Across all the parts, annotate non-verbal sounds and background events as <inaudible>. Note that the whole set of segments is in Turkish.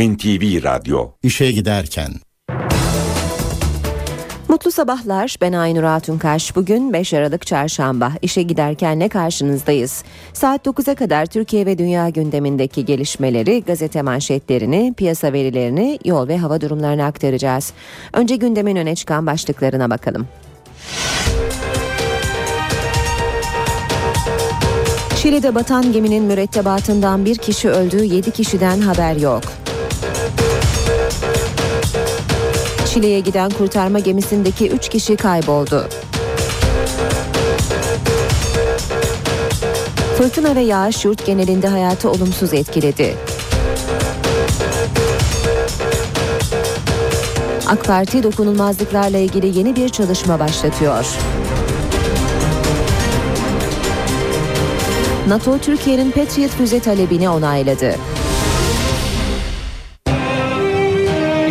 NTV Radyo İşe giderken Mutlu sabahlar. Ben Aynur Altunkaş. Bugün 5 Aralık Çarşamba. İşe giderken ne karşınızdayız? Saat 9'a kadar Türkiye ve dünya gündemindeki gelişmeleri, gazete manşetlerini, piyasa verilerini, yol ve hava durumlarını aktaracağız. Önce gündemin öne çıkan başlıklarına bakalım. Şili'de batan geminin mürettebatından bir kişi öldü, 7 kişiden haber yok. Şili'ye giden kurtarma gemisindeki 3 kişi kayboldu. Fırtına ve yağış yurt genelinde hayatı olumsuz etkiledi. AK Parti dokunulmazlıklarla ilgili yeni bir çalışma başlatıyor. NATO Türkiye'nin Patriot füze talebini onayladı.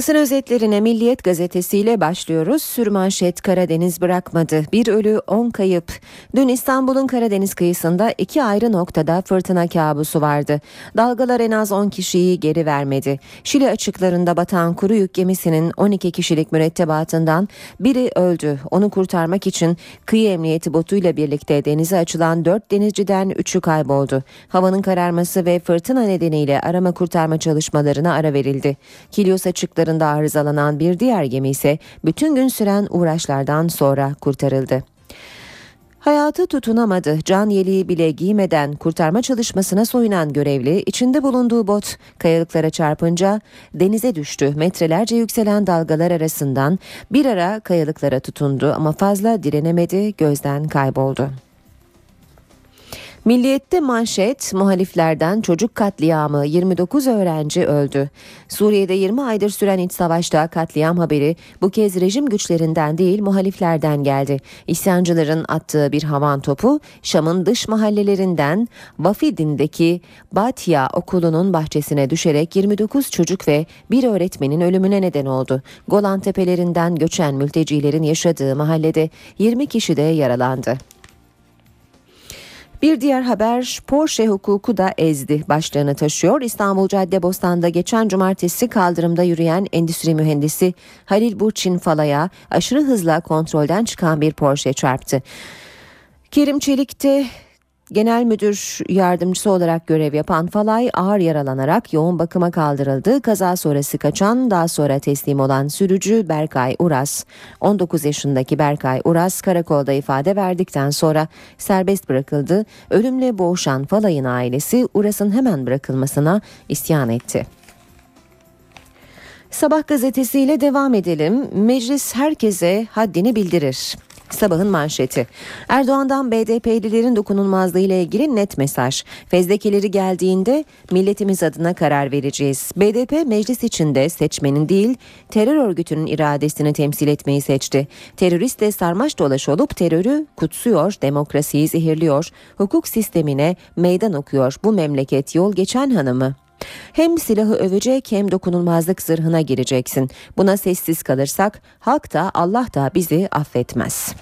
Basın özetlerine Milliyet gazetesiyle başlıyoruz. Sürmanşet Karadeniz bırakmadı. Bir ölü 10 kayıp. Dün İstanbul'un Karadeniz kıyısında iki ayrı noktada fırtına kabusu vardı. Dalgalar en az 10 kişiyi geri vermedi. Şili açıklarında batan kuru yük gemisinin 12 kişilik mürettebatından biri öldü. Onu kurtarmak için kıyı emniyeti botuyla birlikte denize açılan 4 denizciden 3'ü kayboldu. Havanın kararması ve fırtına nedeniyle arama kurtarma çalışmalarına ara verildi. Kilyos açıklarında arızalanan bir diğer gemi ise bütün gün süren uğraşlardan sonra kurtarıldı. Hayatı tutunamadı. Can yeleği bile giymeden kurtarma çalışmasına soyunan görevli içinde bulunduğu bot kayalıklara çarpınca denize düştü. Metrelerce yükselen dalgalar arasından bir ara kayalıklara tutundu ama fazla direnemedi, gözden kayboldu. Milliyette manşet muhaliflerden çocuk katliamı 29 öğrenci öldü. Suriye'de 20 aydır süren iç savaşta katliam haberi bu kez rejim güçlerinden değil muhaliflerden geldi. İsyancıların attığı bir havan topu Şam'ın dış mahallelerinden Vafidin'deki Batya okulunun bahçesine düşerek 29 çocuk ve bir öğretmenin ölümüne neden oldu. Golan tepelerinden göçen mültecilerin yaşadığı mahallede 20 kişi de yaralandı. Bir diğer haber Porsche hukuku da ezdi başlığını taşıyor. İstanbul Caddebostan'da geçen cumartesi kaldırımda yürüyen endüstri mühendisi Halil Burçin Fala'ya aşırı hızla kontrolden çıkan bir Porsche çarptı. Kerim Çelik Genel Müdür Yardımcısı olarak görev yapan Falay ağır yaralanarak yoğun bakıma kaldırıldı. Kaza sonrası kaçan daha sonra teslim olan sürücü Berkay Uras. 19 yaşındaki Berkay Uras karakolda ifade verdikten sonra serbest bırakıldı. Ölümle boğuşan Falay'ın ailesi Uras'ın hemen bırakılmasına isyan etti. Sabah gazetesiyle devam edelim. Meclis herkese haddini bildirir. Sabahın manşeti. Erdoğan'dan BDP'lilerin dokunulmazlığı ile ilgili net mesaj. Fezlekeleri geldiğinde milletimiz adına karar vereceğiz. BDP meclis içinde seçmenin değil terör örgütünün iradesini temsil etmeyi seçti. Teröristle sarmaş dolaş olup terörü kutsuyor, demokrasiyi zehirliyor, hukuk sistemine meydan okuyor. Bu memleket yol geçen hanımı. Hem silahı övecek hem dokunulmazlık zırhına gireceksin. Buna sessiz kalırsak halk da Allah da bizi affetmez.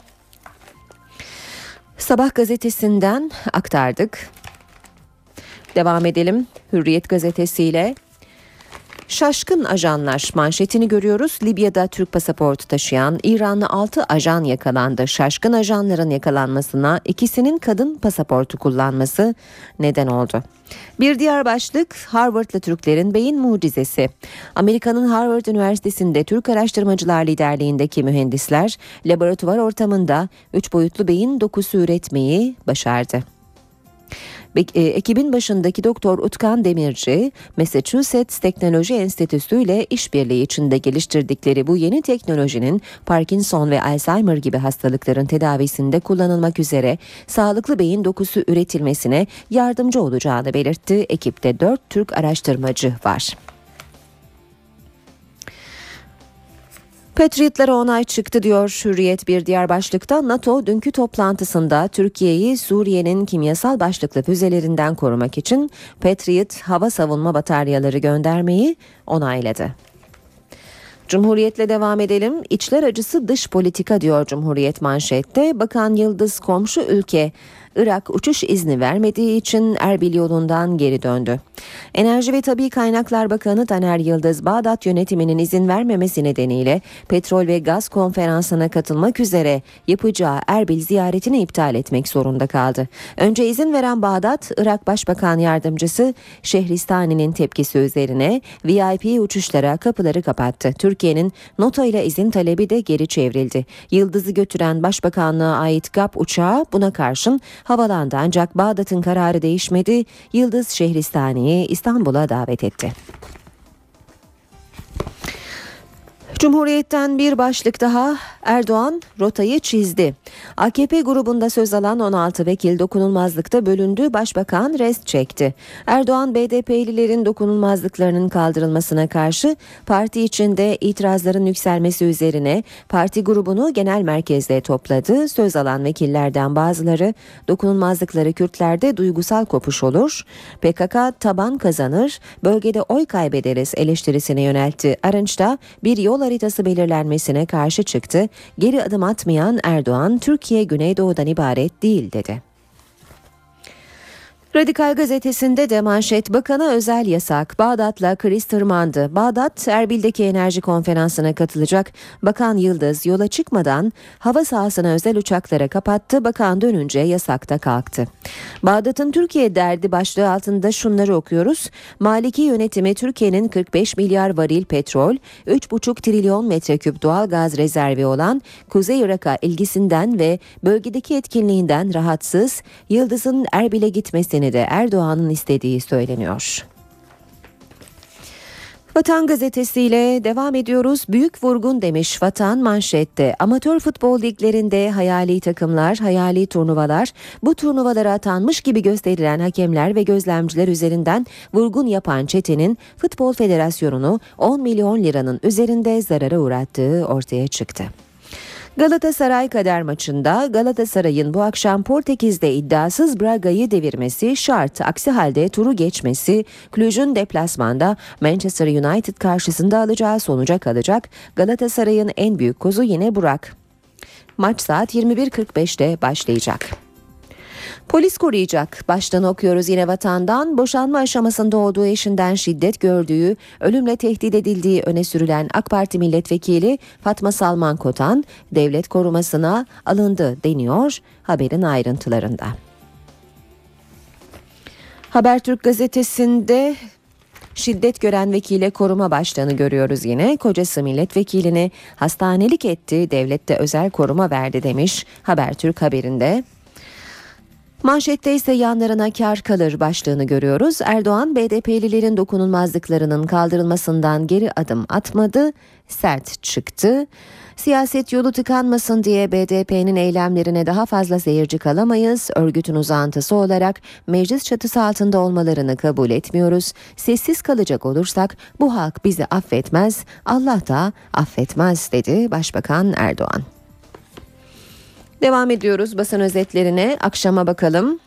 Sabah gazetesinden aktardık. Devam edelim Hürriyet gazetesiyle. Şaşkın ajanlar manşetini görüyoruz. Libya'da Türk pasaportu taşıyan İranlı 6 ajan yakalandı. Şaşkın ajanların yakalanmasına ikisinin kadın pasaportu kullanması neden oldu. Bir diğer başlık Harvard'lı Türklerin beyin mucizesi. Amerika'nın Harvard Üniversitesi'nde Türk araştırmacılar liderliğindeki mühendisler laboratuvar ortamında 3 boyutlu beyin dokusu üretmeyi başardı. E, ekibin başındaki Doktor Utkan Demirci, Massachusetts Teknoloji Enstitüsü ile işbirliği içinde geliştirdikleri bu yeni teknolojinin Parkinson ve Alzheimer gibi hastalıkların tedavisinde kullanılmak üzere sağlıklı beyin dokusu üretilmesine yardımcı olacağını belirtti. Ekipte 4 Türk araştırmacı var. Patriotlara onay çıktı diyor Hürriyet bir diğer başlıkta. NATO dünkü toplantısında Türkiye'yi Suriye'nin kimyasal başlıklı füzelerinden korumak için Patriot hava savunma bataryaları göndermeyi onayladı. Cumhuriyetle devam edelim. İçler acısı dış politika diyor Cumhuriyet manşette. Bakan Yıldız komşu ülke Irak uçuş izni vermediği için Erbil yolundan geri döndü. Enerji ve Tabi Kaynaklar Bakanı Taner Yıldız, Bağdat yönetiminin izin vermemesi nedeniyle petrol ve gaz konferansına katılmak üzere yapacağı Erbil ziyaretini iptal etmek zorunda kaldı. Önce izin veren Bağdat, Irak Başbakan Yardımcısı Şehristani'nin tepkisi üzerine VIP uçuşlara kapıları kapattı. Türkiye'nin nota ile izin talebi de geri çevrildi. Yıldız'ı götüren Başbakanlığa ait GAP uçağı buna karşın havalandı ancak Bağdat'ın kararı değişmedi. Yıldız Şehristani'yi İstanbul'a davet etti. Cumhuriyet'ten bir başlık daha Erdoğan rotayı çizdi. AKP grubunda söz alan 16 vekil dokunulmazlıkta bölündü, başbakan rest çekti. Erdoğan BDP'lilerin dokunulmazlıklarının kaldırılmasına karşı parti içinde itirazların yükselmesi üzerine parti grubunu genel merkezde topladı. Söz alan vekillerden bazıları dokunulmazlıkları Kürtlerde duygusal kopuş olur. PKK taban kazanır, bölgede oy kaybederiz eleştirisine yöneltti. Arınç'ta bir yol haritası belirlenmesine karşı çıktı. Geri adım atmayan Erdoğan, Türkiye Güneydoğu'dan ibaret değil dedi. Radikal gazetesinde de manşet bakana özel yasak. Bağdat'la kriz tırmandı. Bağdat Erbil'deki enerji konferansına katılacak. Bakan Yıldız yola çıkmadan hava sahasına özel uçaklara kapattı. Bakan dönünce yasakta kalktı. Bağdat'ın Türkiye derdi başlığı altında şunları okuyoruz. Maliki yönetimi Türkiye'nin 45 milyar varil petrol, 3,5 trilyon metreküp doğal gaz rezervi olan Kuzey Irak'a ilgisinden ve bölgedeki etkinliğinden rahatsız. Yıldız'ın Erbil'e gitmesini de Erdoğan'ın istediği söyleniyor. Vatan gazetesiyle devam ediyoruz. Büyük vurgun demiş Vatan manşette. Amatör futbol liglerinde hayali takımlar, hayali turnuvalar, bu turnuvalara atanmış gibi gösterilen hakemler ve gözlemciler üzerinden vurgun yapan çetenin Futbol Federasyonu'nu 10 milyon liranın üzerinde zarara uğrattığı ortaya çıktı. Galatasaray kader maçında Galatasaray'ın bu akşam Portekiz'de iddiasız Braga'yı devirmesi şart. Aksi halde turu geçmesi Cluj'un deplasmanda Manchester United karşısında alacağı sonuca kalacak. Galatasaray'ın en büyük kozu yine Burak. Maç saat 21.45'te başlayacak. Polis koruyacak. Baştan okuyoruz yine vatandan. Boşanma aşamasında olduğu eşinden şiddet gördüğü, ölümle tehdit edildiği öne sürülen AK Parti milletvekili Fatma Salman Kotan devlet korumasına alındı deniyor haberin ayrıntılarında. Habertürk gazetesinde şiddet gören vekile koruma başlığını görüyoruz yine. Kocası milletvekilini hastanelik etti, devlette özel koruma verdi demiş Habertürk haberinde. Manşette ise yanlarına kar kalır başlığını görüyoruz. Erdoğan BDP'lilerin dokunulmazlıklarının kaldırılmasından geri adım atmadı, sert çıktı. Siyaset yolu tıkanmasın diye BDP'nin eylemlerine daha fazla seyirci kalamayız. Örgütün uzantısı olarak meclis çatısı altında olmalarını kabul etmiyoruz. Sessiz kalacak olursak bu halk bizi affetmez, Allah da affetmez dedi Başbakan Erdoğan. Devam ediyoruz basın özetlerine. Akşama bakalım.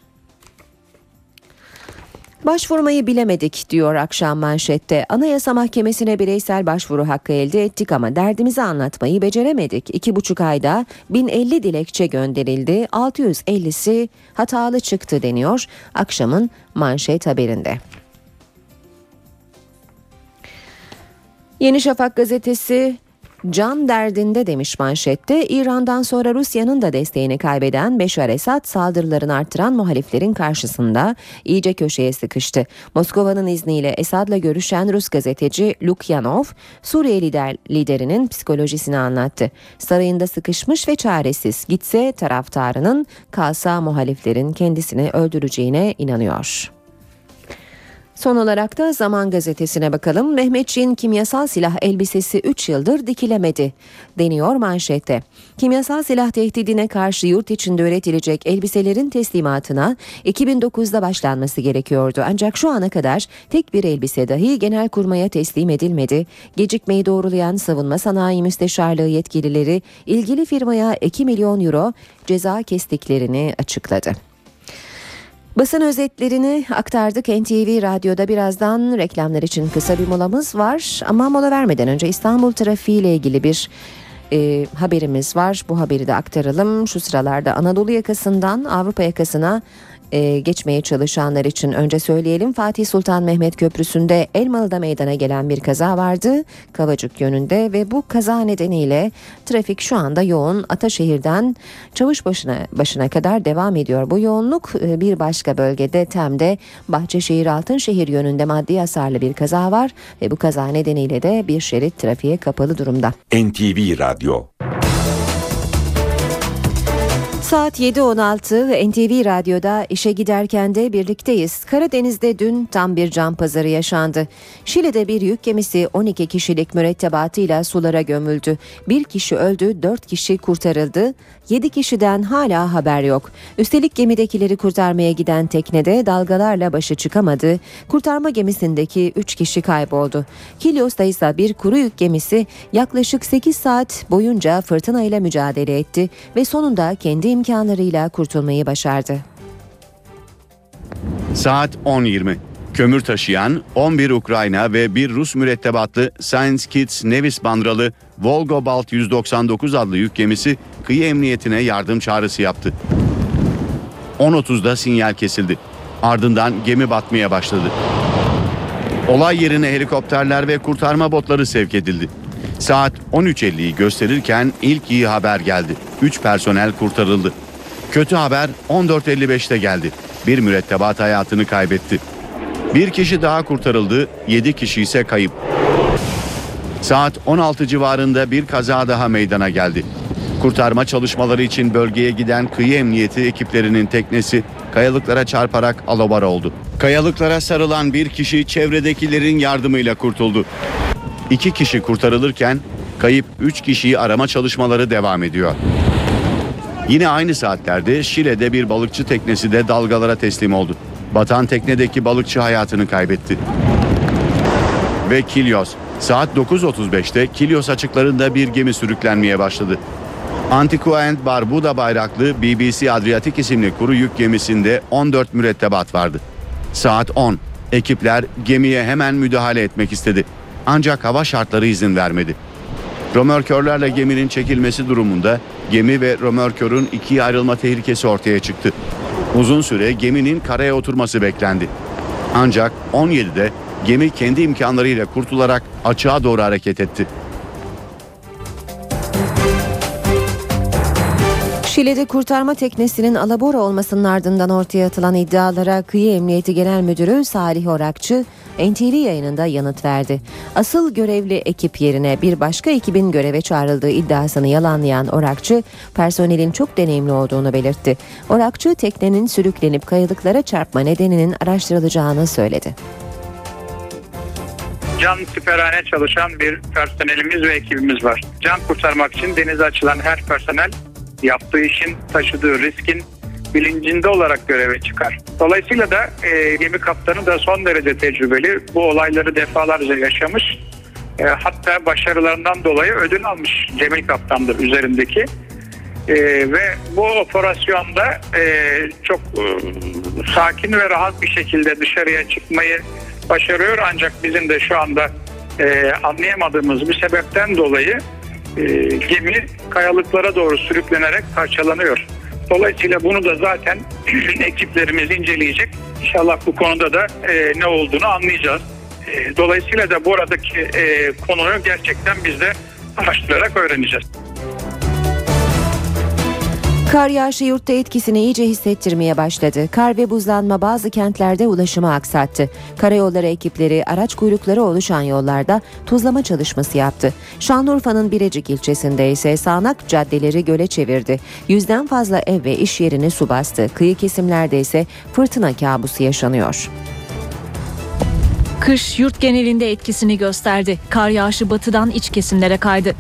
Başvurmayı bilemedik diyor akşam manşette. Anayasa Mahkemesi'ne bireysel başvuru hakkı elde ettik ama derdimizi anlatmayı beceremedik. İki buçuk ayda 1050 dilekçe gönderildi. 650'si hatalı çıktı deniyor akşamın manşet haberinde. Yeni Şafak gazetesi Can derdinde demiş manşette İran'dan sonra Rusya'nın da desteğini kaybeden Beşar Esad saldırılarını arttıran muhaliflerin karşısında iyice köşeye sıkıştı. Moskova'nın izniyle Esad'la görüşen Rus gazeteci Lukyanov Suriye lider, liderinin psikolojisini anlattı. Sarayında sıkışmış ve çaresiz gitse taraftarının kalsa muhaliflerin kendisini öldüreceğine inanıyor. Son olarak da Zaman Gazetesi'ne bakalım. Mehmetçiğin kimyasal silah elbisesi 3 yıldır dikilemedi deniyor manşette. Kimyasal silah tehdidine karşı yurt içinde üretilecek elbiselerin teslimatına 2009'da başlanması gerekiyordu. Ancak şu ana kadar tek bir elbise dahi genel kurmaya teslim edilmedi. Gecikmeyi doğrulayan Savunma Sanayi Müsteşarlığı yetkilileri ilgili firmaya 2 milyon euro ceza kestiklerini açıkladı. Basın özetlerini aktardık NTV Radyo'da birazdan reklamlar için kısa bir molamız var ama mola vermeden önce İstanbul trafiği ile ilgili bir e, haberimiz var. Bu haberi de aktaralım. Şu sıralarda Anadolu yakasından Avrupa yakasına e, geçmeye çalışanlar için önce söyleyelim. Fatih Sultan Mehmet Köprüsü'nde Elmalı'da meydana gelen bir kaza vardı. Kavacık yönünde ve bu kaza nedeniyle trafik şu anda yoğun. Ataşehir'den Çavuşbaşı'na başına kadar devam ediyor. Bu yoğunluk e, bir başka bölgede Tem'de Bahçeşehir Altınşehir yönünde maddi hasarlı bir kaza var ve bu kaza nedeniyle de bir şerit trafiğe kapalı durumda. NTV Radyo Saat 7.16 NTV Radyo'da işe giderken de birlikteyiz. Karadeniz'de dün tam bir can pazarı yaşandı. Şile'de bir yük gemisi 12 kişilik mürettebatıyla sulara gömüldü. Bir kişi öldü, 4 kişi kurtarıldı. 7 kişiden hala haber yok. Üstelik gemidekileri kurtarmaya giden teknede dalgalarla başı çıkamadı. Kurtarma gemisindeki 3 kişi kayboldu. Kilyos'ta ise bir kuru yük gemisi yaklaşık 8 saat boyunca fırtına ile mücadele etti ve sonunda kendi imkanlarıyla kurtulmayı başardı. Saat 10.20. Kömür taşıyan 11 Ukrayna ve bir Rus mürettebatlı Science Kids Nevis bandralı Volgobalt 199 adlı yük gemisi kıyı emniyetine yardım çağrısı yaptı. 10.30'da sinyal kesildi. Ardından gemi batmaya başladı. Olay yerine helikopterler ve kurtarma botları sevk edildi. Saat 13.50'yi gösterirken ilk iyi haber geldi. 3 personel kurtarıldı. Kötü haber 14.55'te geldi. Bir mürettebat hayatını kaybetti. Bir kişi daha kurtarıldı, 7 kişi ise kayıp. Saat 16 civarında bir kaza daha meydana geldi. Kurtarma çalışmaları için bölgeye giden kıyı emniyeti ekiplerinin teknesi kayalıklara çarparak alabora oldu. Kayalıklara sarılan bir kişi çevredekilerin yardımıyla kurtuldu. İki kişi kurtarılırken kayıp 3 kişiyi arama çalışmaları devam ediyor. Yine aynı saatlerde Şile'de bir balıkçı teknesi de dalgalara teslim oldu. Batan teknedeki balıkçı hayatını kaybetti. Ve Kilyos. Saat 9.35'te Kilyos açıklarında bir gemi sürüklenmeye başladı. Antigua and Barbuda bayraklı BBC Adriatic isimli kuru yük gemisinde 14 mürettebat vardı. Saat 10. Ekipler gemiye hemen müdahale etmek istedi. Ancak hava şartları izin vermedi. Römorkörlerle geminin çekilmesi durumunda gemi ve römorkörün ikiye ayrılma tehlikesi ortaya çıktı. Uzun süre geminin karaya oturması beklendi. Ancak 17'de gemi kendi imkanlarıyla kurtularak açığa doğru hareket etti. Şile'de kurtarma teknesinin alabora olmasının ardından ortaya atılan iddialara Kıyı Emniyeti Genel Müdürü Salih Orakçı NTV yayınında yanıt verdi. Asıl görevli ekip yerine bir başka ekibin göreve çağrıldığı iddiasını yalanlayan Orakçı, personelin çok deneyimli olduğunu belirtti. Orakçı teknenin sürüklenip kayalıklara çarpma nedeninin araştırılacağını söyledi. can siperhane çalışan bir personelimiz ve ekibimiz var. Can kurtarmak için denize açılan her personel yaptığı işin taşıdığı riskin bilincinde olarak göreve çıkar. Dolayısıyla da e, gemi kaptanı da son derece tecrübeli. Bu olayları defalarca yaşamış. E, hatta başarılarından dolayı ödül almış Cemil Kaptan'dır üzerindeki. E, ve bu operasyonda e, çok e, sakin ve rahat bir şekilde dışarıya çıkmayı başarıyor. Ancak bizim de şu anda e, anlayamadığımız bir sebepten dolayı e, gemi kayalıklara doğru sürüklenerek parçalanıyor. Dolayısıyla bunu da zaten <clears throat> ekiplerimiz inceleyecek. İnşallah bu konuda da e, ne olduğunu anlayacağız. E, dolayısıyla da bu aradaki e, konuyu gerçekten biz de araştırarak öğreneceğiz. Kar yağışı yurtta etkisini iyice hissettirmeye başladı. Kar ve buzlanma bazı kentlerde ulaşımı aksattı. Karayolları ekipleri araç kuyrukları oluşan yollarda tuzlama çalışması yaptı. Şanlıurfa'nın Birecik ilçesinde ise sağanak caddeleri göle çevirdi. Yüzden fazla ev ve iş yerini su bastı. Kıyı kesimlerde ise fırtına kabusu yaşanıyor. Kış yurt genelinde etkisini gösterdi. Kar yağışı batıdan iç kesimlere kaydı.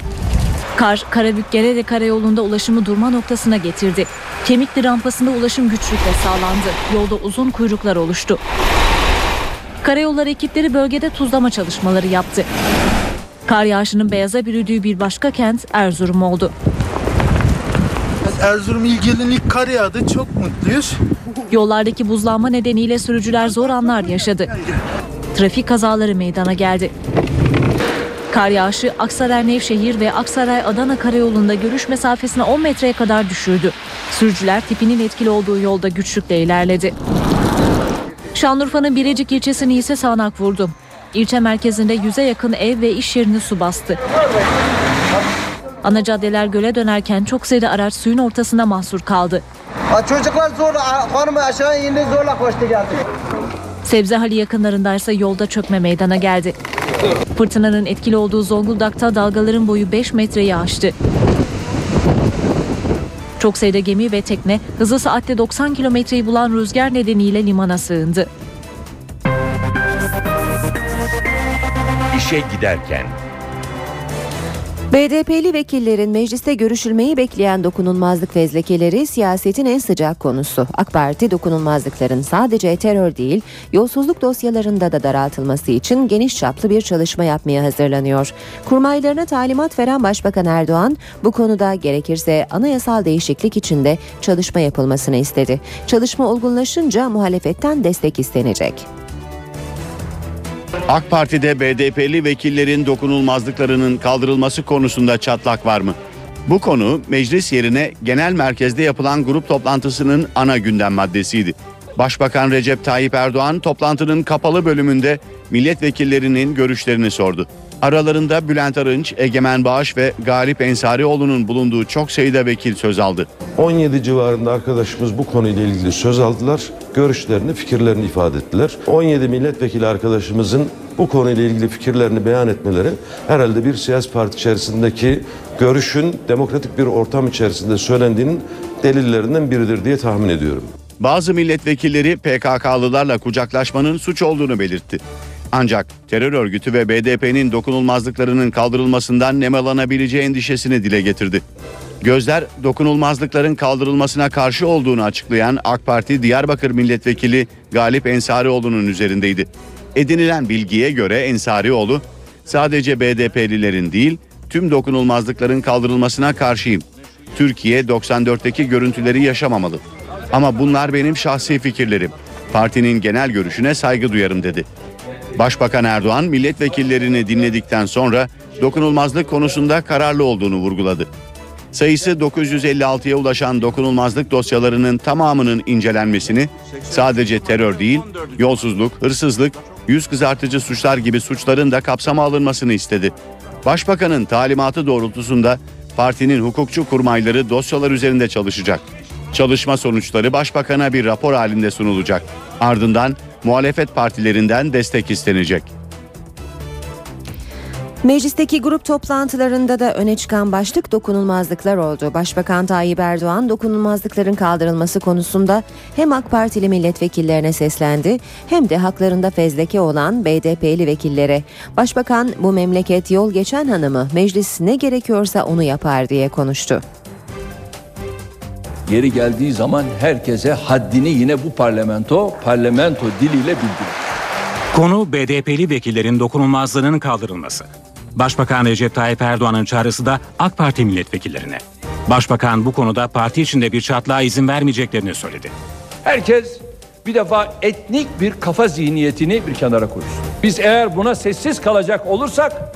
Kar, Karabük'Gerede karayolunda ulaşımı durma noktasına getirdi. Kemikli rampasında ulaşım güçlükle sağlandı. Yolda uzun kuyruklar oluştu. Karayolları ekipleri bölgede tuzlama çalışmaları yaptı. Kar yağışının beyaza bürüdüğü bir başka kent Erzurum oldu. Erzurum İlgili'nin ilk kar yağdı. Çok mutluyuz. Yollardaki buzlanma nedeniyle sürücüler zor anlar yaşadı. Trafik kazaları meydana geldi. Kar yağışı Aksaray Nevşehir ve Aksaray Adana karayolunda görüş mesafesini 10 metreye kadar düşürdü. Sürücüler tipinin etkili olduğu yolda güçlükle ilerledi. Şanlıurfa'nın Birecik ilçesini ise sağanak vurdu. İlçe merkezinde yüze yakın ev ve iş yerini su bastı. Ana caddeler göle dönerken çok sayıda araç suyun ortasında mahsur kaldı. Çocuklar zorla, hanım aşağı indi zorla koştu geldi. Sebzehali yakınlarındaysa yolda çökme meydana geldi. Fırtınanın etkili olduğu Zonguldak'ta dalgaların boyu 5 metreyi aştı. Çok sayıda gemi ve tekne hızı saatte 90 kilometreyi bulan rüzgar nedeniyle limana sığındı. İşe giderken BDP'li vekillerin mecliste görüşülmeyi bekleyen dokunulmazlık fezlekeleri siyasetin en sıcak konusu. AK Parti dokunulmazlıkların sadece terör değil, yolsuzluk dosyalarında da daraltılması için geniş çaplı bir çalışma yapmaya hazırlanıyor. Kurmaylarına talimat veren Başbakan Erdoğan bu konuda gerekirse anayasal değişiklik için de çalışma yapılmasını istedi. Çalışma olgunlaşınca muhalefetten destek istenecek. AK Parti'de BDP'li vekillerin dokunulmazlıklarının kaldırılması konusunda çatlak var mı? Bu konu meclis yerine genel merkezde yapılan grup toplantısının ana gündem maddesiydi. Başbakan Recep Tayyip Erdoğan toplantının kapalı bölümünde milletvekillerinin görüşlerini sordu. Aralarında Bülent Arınç, Egemen Bağış ve Galip Ensarioğlu'nun bulunduğu çok sayıda vekil söz aldı. 17 civarında arkadaşımız bu konuyla ilgili söz aldılar. Görüşlerini, fikirlerini ifade ettiler. 17 milletvekili arkadaşımızın bu konuyla ilgili fikirlerini beyan etmeleri herhalde bir siyasi parti içerisindeki görüşün demokratik bir ortam içerisinde söylendiğinin delillerinden biridir diye tahmin ediyorum. Bazı milletvekilleri PKK'lılarla kucaklaşmanın suç olduğunu belirtti. Ancak terör örgütü ve BDP'nin dokunulmazlıklarının kaldırılmasından nemalanabileceği endişesini dile getirdi. Gözler dokunulmazlıkların kaldırılmasına karşı olduğunu açıklayan AK Parti Diyarbakır Milletvekili Galip Ensarioğlu'nun üzerindeydi. Edinilen bilgiye göre Ensarioğlu sadece BDP'lilerin değil tüm dokunulmazlıkların kaldırılmasına karşıyım. Türkiye 94'teki görüntüleri yaşamamalı. Ama bunlar benim şahsi fikirlerim. Partinin genel görüşüne saygı duyarım dedi. Başbakan Erdoğan milletvekillerini dinledikten sonra dokunulmazlık konusunda kararlı olduğunu vurguladı. Sayısı 956'ya ulaşan dokunulmazlık dosyalarının tamamının incelenmesini sadece terör değil, yolsuzluk, hırsızlık, yüz kızartıcı suçlar gibi suçların da kapsama alınmasını istedi. Başbakanın talimatı doğrultusunda partinin hukukçu kurmayları dosyalar üzerinde çalışacak. Çalışma sonuçları başbakana bir rapor halinde sunulacak. Ardından muhalefet partilerinden destek istenecek. Meclisteki grup toplantılarında da öne çıkan başlık dokunulmazlıklar oldu. Başbakan Tayyip Erdoğan dokunulmazlıkların kaldırılması konusunda hem AK Partili milletvekillerine seslendi hem de haklarında fezleke olan BDP'li vekillere. Başbakan bu memleket yol geçen hanımı meclis ne gerekiyorsa onu yapar diye konuştu. Yeri geldiği zaman herkese haddini yine bu parlamento parlamento diliyle bildirir. Konu BDP'li vekillerin dokunulmazlığının kaldırılması. Başbakan Recep Tayyip Erdoğan'ın çağrısı da AK Parti milletvekillerine. Başbakan bu konuda parti içinde bir çatlağa izin vermeyeceklerini söyledi. Herkes bir defa etnik bir kafa zihniyetini bir kenara koysun. Biz eğer buna sessiz kalacak olursak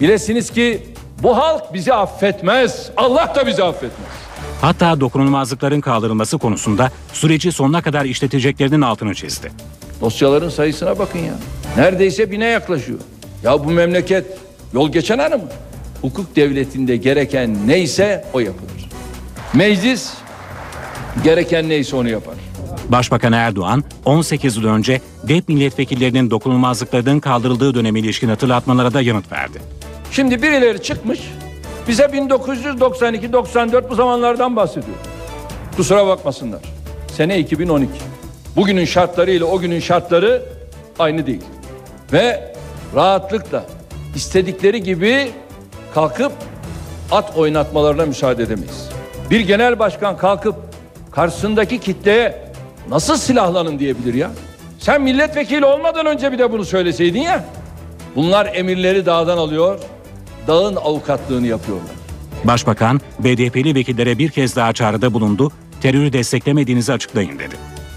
bilesiniz ki bu halk bizi affetmez. Allah da bizi affetmez. Hatta dokunulmazlıkların kaldırılması konusunda süreci sonuna kadar işleteceklerinin altını çizdi. Dosyaların sayısına bakın ya. Neredeyse bine yaklaşıyor. Ya bu memleket yol geçen hanı mı? Hukuk devletinde gereken neyse o yapılır. Meclis gereken neyse onu yapar. Başbakan Erdoğan 18 yıl önce DEP milletvekillerinin dokunulmazlıklarının kaldırıldığı döneme ilişkin hatırlatmalara da yanıt verdi. Şimdi birileri çıkmış bize 1992-94 bu zamanlardan bahsediyor. Kusura bakmasınlar. Sene 2012. Bugünün şartları ile o günün şartları aynı değil. Ve rahatlıkla istedikleri gibi kalkıp at oynatmalarına müsaade edemeyiz. Bir genel başkan kalkıp karşısındaki kitleye nasıl silahlanın diyebilir ya? Sen milletvekili olmadan önce bir de bunu söyleseydin ya. Bunlar emirleri dağdan alıyor, dağın avukatlığını yapıyorlar. Başbakan BDP'li vekillere bir kez daha çağrıda bulundu, terörü desteklemediğinizi açıklayın dedi.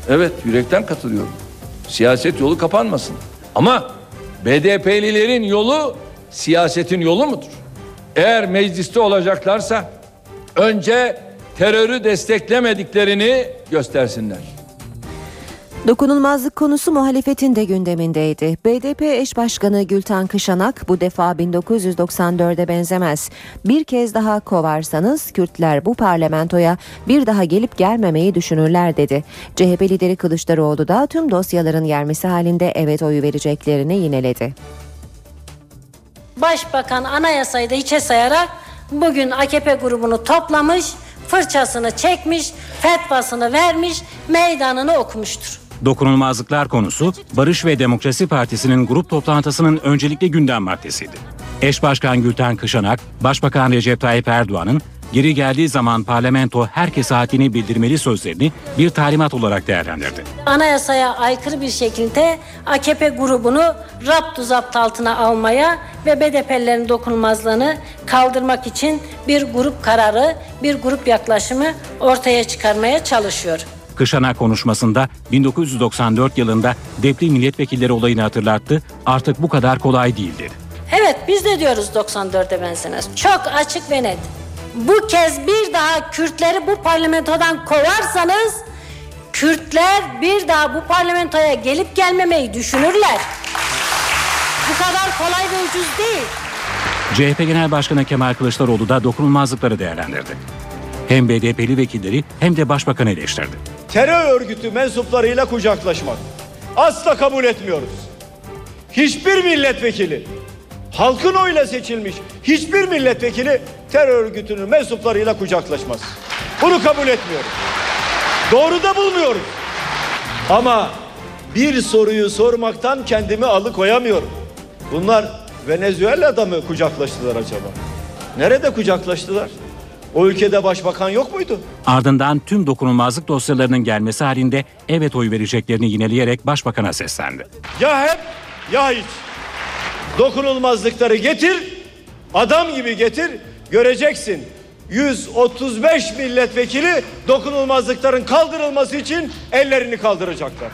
Evet yürekten katılıyorum. Siyaset yolu kapanmasın. Ama BDP'lilerin yolu siyasetin yolu mudur? Eğer mecliste olacaklarsa önce terörü desteklemediklerini göstersinler. Dokunulmazlık konusu muhalefetin de gündemindeydi. BDP eş başkanı Gülten Kışanak bu defa 1994'e benzemez. Bir kez daha kovarsanız Kürtler bu parlamentoya bir daha gelip gelmemeyi düşünürler dedi. CHP lideri Kılıçdaroğlu da tüm dosyaların yermesi halinde evet oyu vereceklerini yineledi. Başbakan anayasayı da hiçe sayarak bugün AKP grubunu toplamış, fırçasını çekmiş, fetvasını vermiş, meydanını okumuştur. Dokunulmazlıklar konusu Barış ve Demokrasi Partisi'nin grup toplantısının öncelikli gündem maddesiydi. Eş Başkan Gülten Kışanak, Başbakan Recep Tayyip Erdoğan'ın geri geldiği zaman parlamento herkese haddini bildirmeli sözlerini bir talimat olarak değerlendirdi. Anayasaya aykırı bir şekilde AKP grubunu raptu zapt altına almaya ve BDP'lerin dokunulmazlığını kaldırmak için bir grup kararı, bir grup yaklaşımı ortaya çıkarmaya çalışıyor. Kışanak konuşmasında 1994 yılında depli milletvekilleri olayını hatırlattı. Artık bu kadar kolay değil dedi. Evet biz de diyoruz 94'e benzemez. Çok açık ve net. Bu kez bir daha Kürtleri bu parlamentodan kovarsanız Kürtler bir daha bu parlamentoya gelip gelmemeyi düşünürler. Bu kadar kolay ve ucuz değil. CHP Genel Başkanı Kemal Kılıçdaroğlu da dokunulmazlıkları değerlendirdi. Hem BDP'li vekilleri hem de başbakanı eleştirdi. Terör örgütü mensuplarıyla kucaklaşmak asla kabul etmiyoruz. Hiçbir milletvekili halkın oyla seçilmiş hiçbir milletvekili terör örgütünün mensuplarıyla kucaklaşmaz. Bunu kabul etmiyoruz. Doğru da bulmuyoruz. Ama bir soruyu sormaktan kendimi alıkoyamıyorum. Bunlar Venezuela'da mı kucaklaştılar acaba? Nerede kucaklaştılar? O ülkede başbakan yok muydu? Ardından tüm dokunulmazlık dosyalarının gelmesi halinde evet oy vereceklerini yineleyerek başbakana seslendi. Ya hep ya hiç. Dokunulmazlıkları getir, adam gibi getir, göreceksin. 135 milletvekili dokunulmazlıkların kaldırılması için ellerini kaldıracaklar.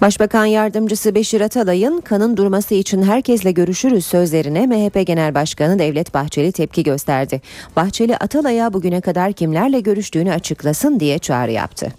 Başbakan Yardımcısı Beşir Atalay'ın kanın durması için herkesle görüşürüz sözlerine MHP Genel Başkanı Devlet Bahçeli tepki gösterdi. Bahçeli Atalay'a bugüne kadar kimlerle görüştüğünü açıklasın diye çağrı yaptı.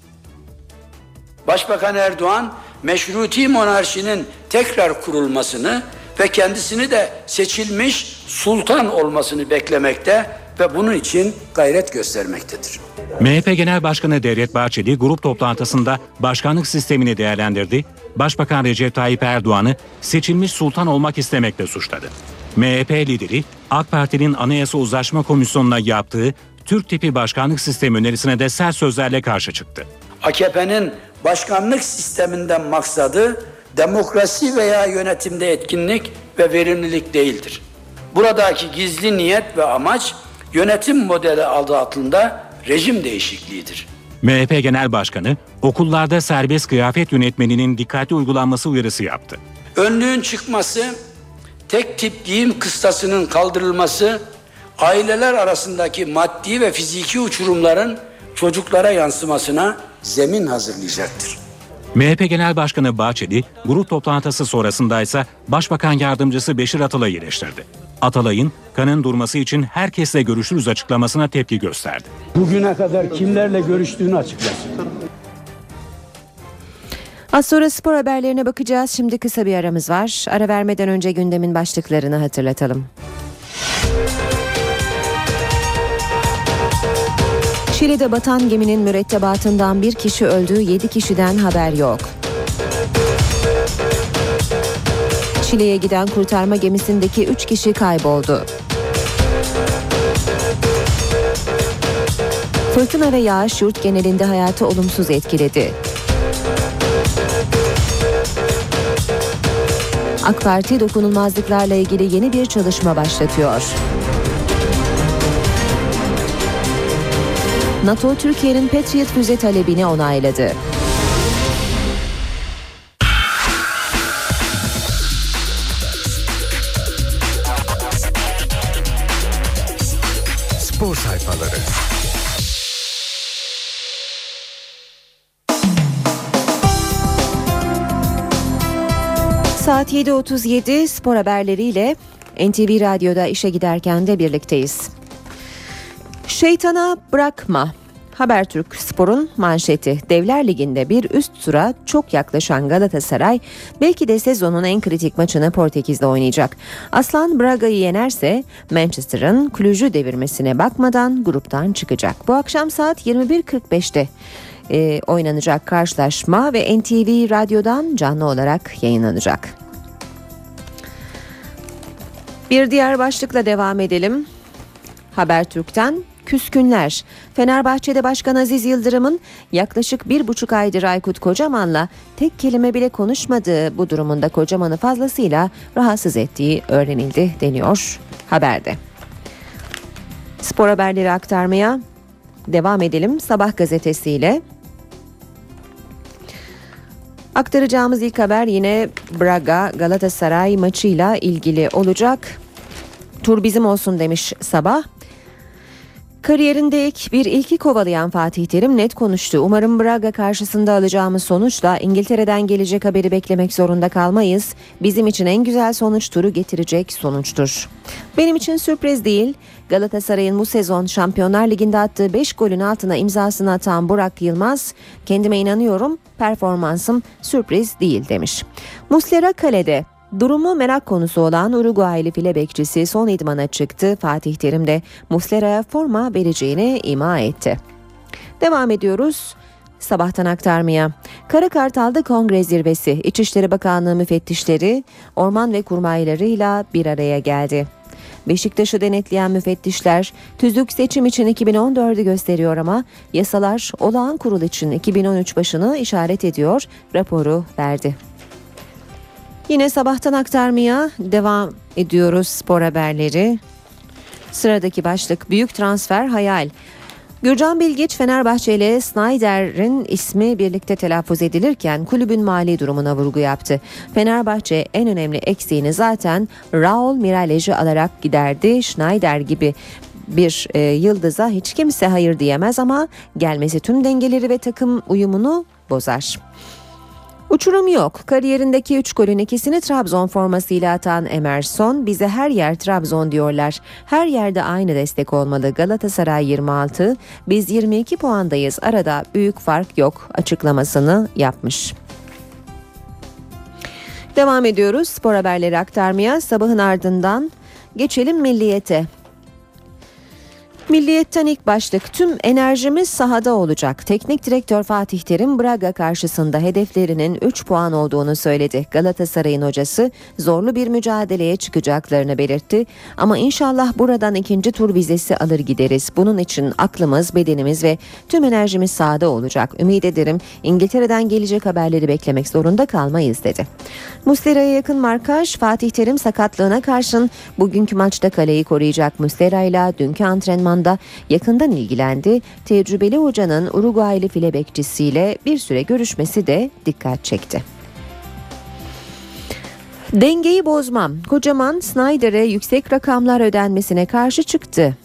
Başbakan Erdoğan meşruti monarşinin tekrar kurulmasını ve kendisini de seçilmiş sultan olmasını beklemekte ve bunun için gayret göstermektedir. MHP Genel Başkanı Devlet Bahçeli grup toplantısında başkanlık sistemini değerlendirdi. Başbakan Recep Tayyip Erdoğan'ı seçilmiş sultan olmak istemekle suçladı. MHP lideri AK Parti'nin Anayasa Uzlaşma Komisyonu'na yaptığı Türk tipi başkanlık sistemi önerisine de sert sözlerle karşı çıktı. AKP'nin başkanlık sisteminden maksadı demokrasi veya yönetimde etkinlik ve verimlilik değildir. Buradaki gizli niyet ve amaç yönetim modeli adı altında rejim değişikliğidir. MHP Genel Başkanı okullarda serbest kıyafet yönetmeninin dikkatli uygulanması uyarısı yaptı. Önlüğün çıkması, tek tip giyim kıstasının kaldırılması, aileler arasındaki maddi ve fiziki uçurumların çocuklara yansımasına zemin hazırlayacaktır. MHP Genel Başkanı Bahçeli, grup toplantısı sonrasında ise Başbakan Yardımcısı Beşir Atalay'ı eleştirdi. Atalay'ın kanın durması için herkesle görüşürüz açıklamasına tepki gösterdi. Bugüne kadar kimlerle görüştüğünü açıklasın. Az sonra spor haberlerine bakacağız. Şimdi kısa bir aramız var. Ara vermeden önce gündemin başlıklarını hatırlatalım. Şili'de batan geminin mürettebatından bir kişi öldü, 7 kişiden haber yok. Şili'ye giden kurtarma gemisindeki 3 kişi kayboldu. Fırtına ve yağış yurt genelinde hayatı olumsuz etkiledi. AK Parti dokunulmazlıklarla ilgili yeni bir çalışma başlatıyor. NATO Türkiye'nin Patriot füze talebini onayladı. spor sayfaları. Saat 7.37 spor haberleriyle NTV Radyo'da işe giderken de birlikteyiz. Şeytana bırakma. Habertürk Spor'un manşeti Devler Ligi'nde bir üst tura çok yaklaşan Galatasaray belki de sezonun en kritik maçını Portekiz'de oynayacak. Aslan Braga'yı yenerse Manchester'ın Cluj'u devirmesine bakmadan gruptan çıkacak. Bu akşam saat 21.45'te e, oynanacak karşılaşma ve NTV Radyo'dan canlı olarak yayınlanacak. Bir diğer başlıkla devam edelim. Habertürk'ten küskünler. Fenerbahçe'de Başkan Aziz Yıldırım'ın yaklaşık bir buçuk aydır Aykut Kocaman'la tek kelime bile konuşmadığı bu durumunda Kocaman'ı fazlasıyla rahatsız ettiği öğrenildi deniyor haberde. Spor haberleri aktarmaya devam edelim. Sabah gazetesiyle Aktaracağımız ilk haber yine Braga Galatasaray maçıyla ilgili olacak. Tur bizim olsun demiş sabah. Kariyerinde ilk bir ilki kovalayan Fatih Terim net konuştu. Umarım Braga karşısında alacağımız sonuçla İngiltere'den gelecek haberi beklemek zorunda kalmayız. Bizim için en güzel sonuç turu getirecek sonuçtur. Benim için sürpriz değil. Galatasaray'ın bu sezon Şampiyonlar Ligi'nde attığı 5 golün altına imzasını atan Burak Yılmaz, kendime inanıyorum, performansım sürpriz değil demiş. Muslera kalede Durumu merak konusu olan Uruguaylı file bekçisi son idmana çıktı. Fatih Terim de Muslera'ya forma vereceğini ima etti. Devam ediyoruz. Sabahtan aktarmaya. Kara Kartal'da kongre zirvesi, İçişleri Bakanlığı müfettişleri, orman ve kurmaylarıyla bir araya geldi. Beşiktaş'ı denetleyen müfettişler tüzük seçim için 2014'ü gösteriyor ama yasalar olağan kurul için 2013 başını işaret ediyor raporu verdi. Yine sabahtan aktarmaya devam ediyoruz spor haberleri. Sıradaki başlık büyük transfer hayal. Gürcan Bilgiç Fenerbahçe ile Snyder'in ismi birlikte telaffuz edilirken kulübün mali durumuna vurgu yaptı. Fenerbahçe en önemli eksiğini zaten Raul Miralej'i alarak giderdi. Schneider gibi bir e, yıldıza hiç kimse hayır diyemez ama gelmesi tüm dengeleri ve takım uyumunu bozar. Uçurum yok. Kariyerindeki 3 golün ikisini Trabzon formasıyla atan Emerson bize her yer Trabzon diyorlar. Her yerde aynı destek olmalı. Galatasaray 26, biz 22 puandayız. Arada büyük fark yok açıklamasını yapmış. Devam ediyoruz spor haberleri aktarmaya. Sabahın ardından geçelim milliyete. Milliyetten ilk başlık tüm enerjimiz sahada olacak. Teknik direktör Fatih Terim Braga karşısında hedeflerinin 3 puan olduğunu söyledi. Galatasaray'ın hocası zorlu bir mücadeleye çıkacaklarını belirtti. Ama inşallah buradan ikinci tur vizesi alır gideriz. Bunun için aklımız, bedenimiz ve tüm enerjimiz sahada olacak. Ümit ederim İngiltere'den gelecek haberleri beklemek zorunda kalmayız dedi. Muslera'ya yakın markaj Fatih Terim sakatlığına karşın bugünkü maçta kaleyi koruyacak Muslera dünkü antrenman anda yakından ilgilendi. Tecrübeli hocanın Uruguaylı file bekçisiyle bir süre görüşmesi de dikkat çekti. Dengeyi bozmam. Kocaman Snyder'e yüksek rakamlar ödenmesine karşı çıktı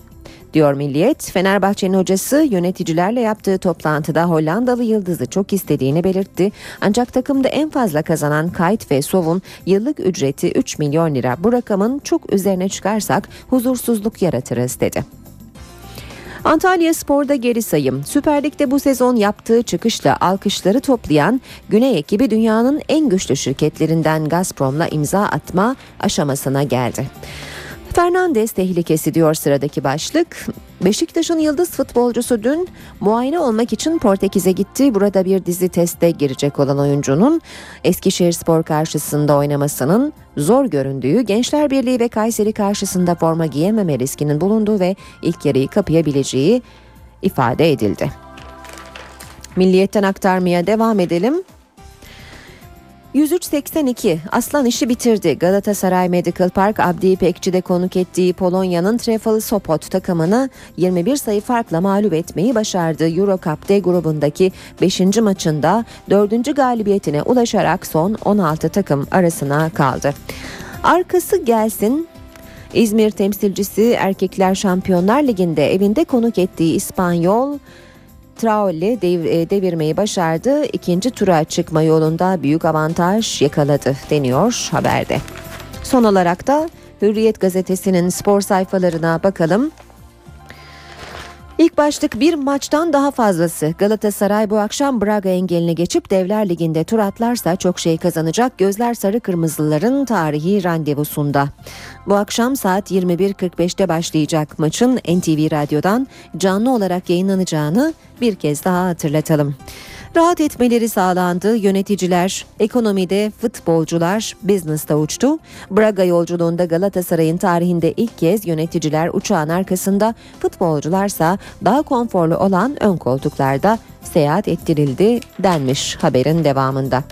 diyor Milliyet. Fenerbahçe'nin hocası yöneticilerle yaptığı toplantıda Hollandalı yıldızı çok istediğini belirtti. Ancak takımda en fazla kazanan Kayt ve Sov'un yıllık ücreti 3 milyon lira. Bu rakamın çok üzerine çıkarsak huzursuzluk yaratırız dedi. Antalya Spor'da geri sayım. Süper Lig'de bu sezon yaptığı çıkışla alkışları toplayan Güney ekibi dünyanın en güçlü şirketlerinden Gazprom'la imza atma aşamasına geldi. Fernandes tehlikesi diyor sıradaki başlık. Beşiktaş'ın yıldız futbolcusu dün muayene olmak için Portekiz'e gitti. Burada bir dizi teste girecek olan oyuncunun Eskişehir Spor karşısında oynamasının zor göründüğü, Gençler Birliği ve Kayseri karşısında forma giyememe riskinin bulunduğu ve ilk yarıyı kapayabileceği ifade edildi. Milliyetten aktarmaya devam edelim. 103.82 Aslan işi bitirdi. Galatasaray Medical Park Abdi İpekçi'de konuk ettiği Polonya'nın Trefali Sopot takımını 21 sayı farkla mağlup etmeyi başardı. Euro Cup grubundaki 5. maçında 4. galibiyetine ulaşarak son 16 takım arasına kaldı. Arkası gelsin İzmir temsilcisi Erkekler Şampiyonlar Ligi'nde evinde konuk ettiği İspanyol Traore dev, e, devirmeyi başardı. İkinci tura çıkma yolunda büyük avantaj yakaladı deniyor haberde. Son olarak da Hürriyet gazetesinin spor sayfalarına bakalım. İlk başlık bir maçtan daha fazlası. Galatasaray bu akşam Braga engelini geçip Devler Ligi'nde tur atlarsa çok şey kazanacak. Gözler sarı kırmızıların tarihi randevusunda. Bu akşam saat 21.45'te başlayacak maçın NTV Radyo'dan canlı olarak yayınlanacağını bir kez daha hatırlatalım. Rahat etmeleri sağlandı. Yöneticiler, ekonomide futbolcular business'ta uçtu. Braga yolculuğunda Galatasaray'ın tarihinde ilk kez yöneticiler uçağın arkasında, futbolcularsa daha konforlu olan ön koltuklarda seyahat ettirildi denmiş haberin devamında.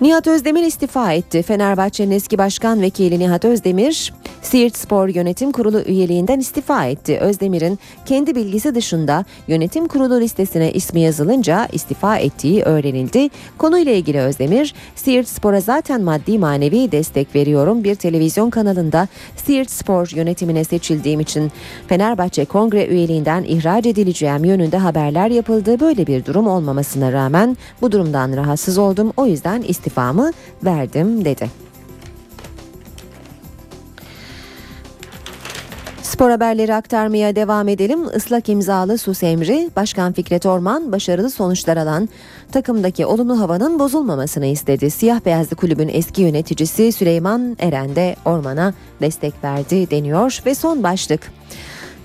Nihat Özdemir istifa etti. Fenerbahçe'nin eski başkan vekili Nihat Özdemir, Siirt Spor Yönetim Kurulu üyeliğinden istifa etti. Özdemir'in kendi bilgisi dışında yönetim kurulu listesine ismi yazılınca istifa ettiği öğrenildi. Konuyla ilgili Özdemir, Siirt Spor'a zaten maddi manevi destek veriyorum. Bir televizyon kanalında Siirt Spor yönetimine seçildiğim için Fenerbahçe Kongre üyeliğinden ihraç edileceğim yönünde haberler yapıldı. Böyle bir durum olmamasına rağmen bu durumdan rahatsız oldum. O yüzden istifamı verdim dedi. Spor haberleri aktarmaya devam edelim. Islak imzalı sus emri Başkan Fikret Orman başarılı sonuçlar alan takımdaki olumlu havanın bozulmamasını istedi. Siyah beyazlı kulübün eski yöneticisi Süleyman Eren de Orman'a destek verdi deniyor ve son başlık.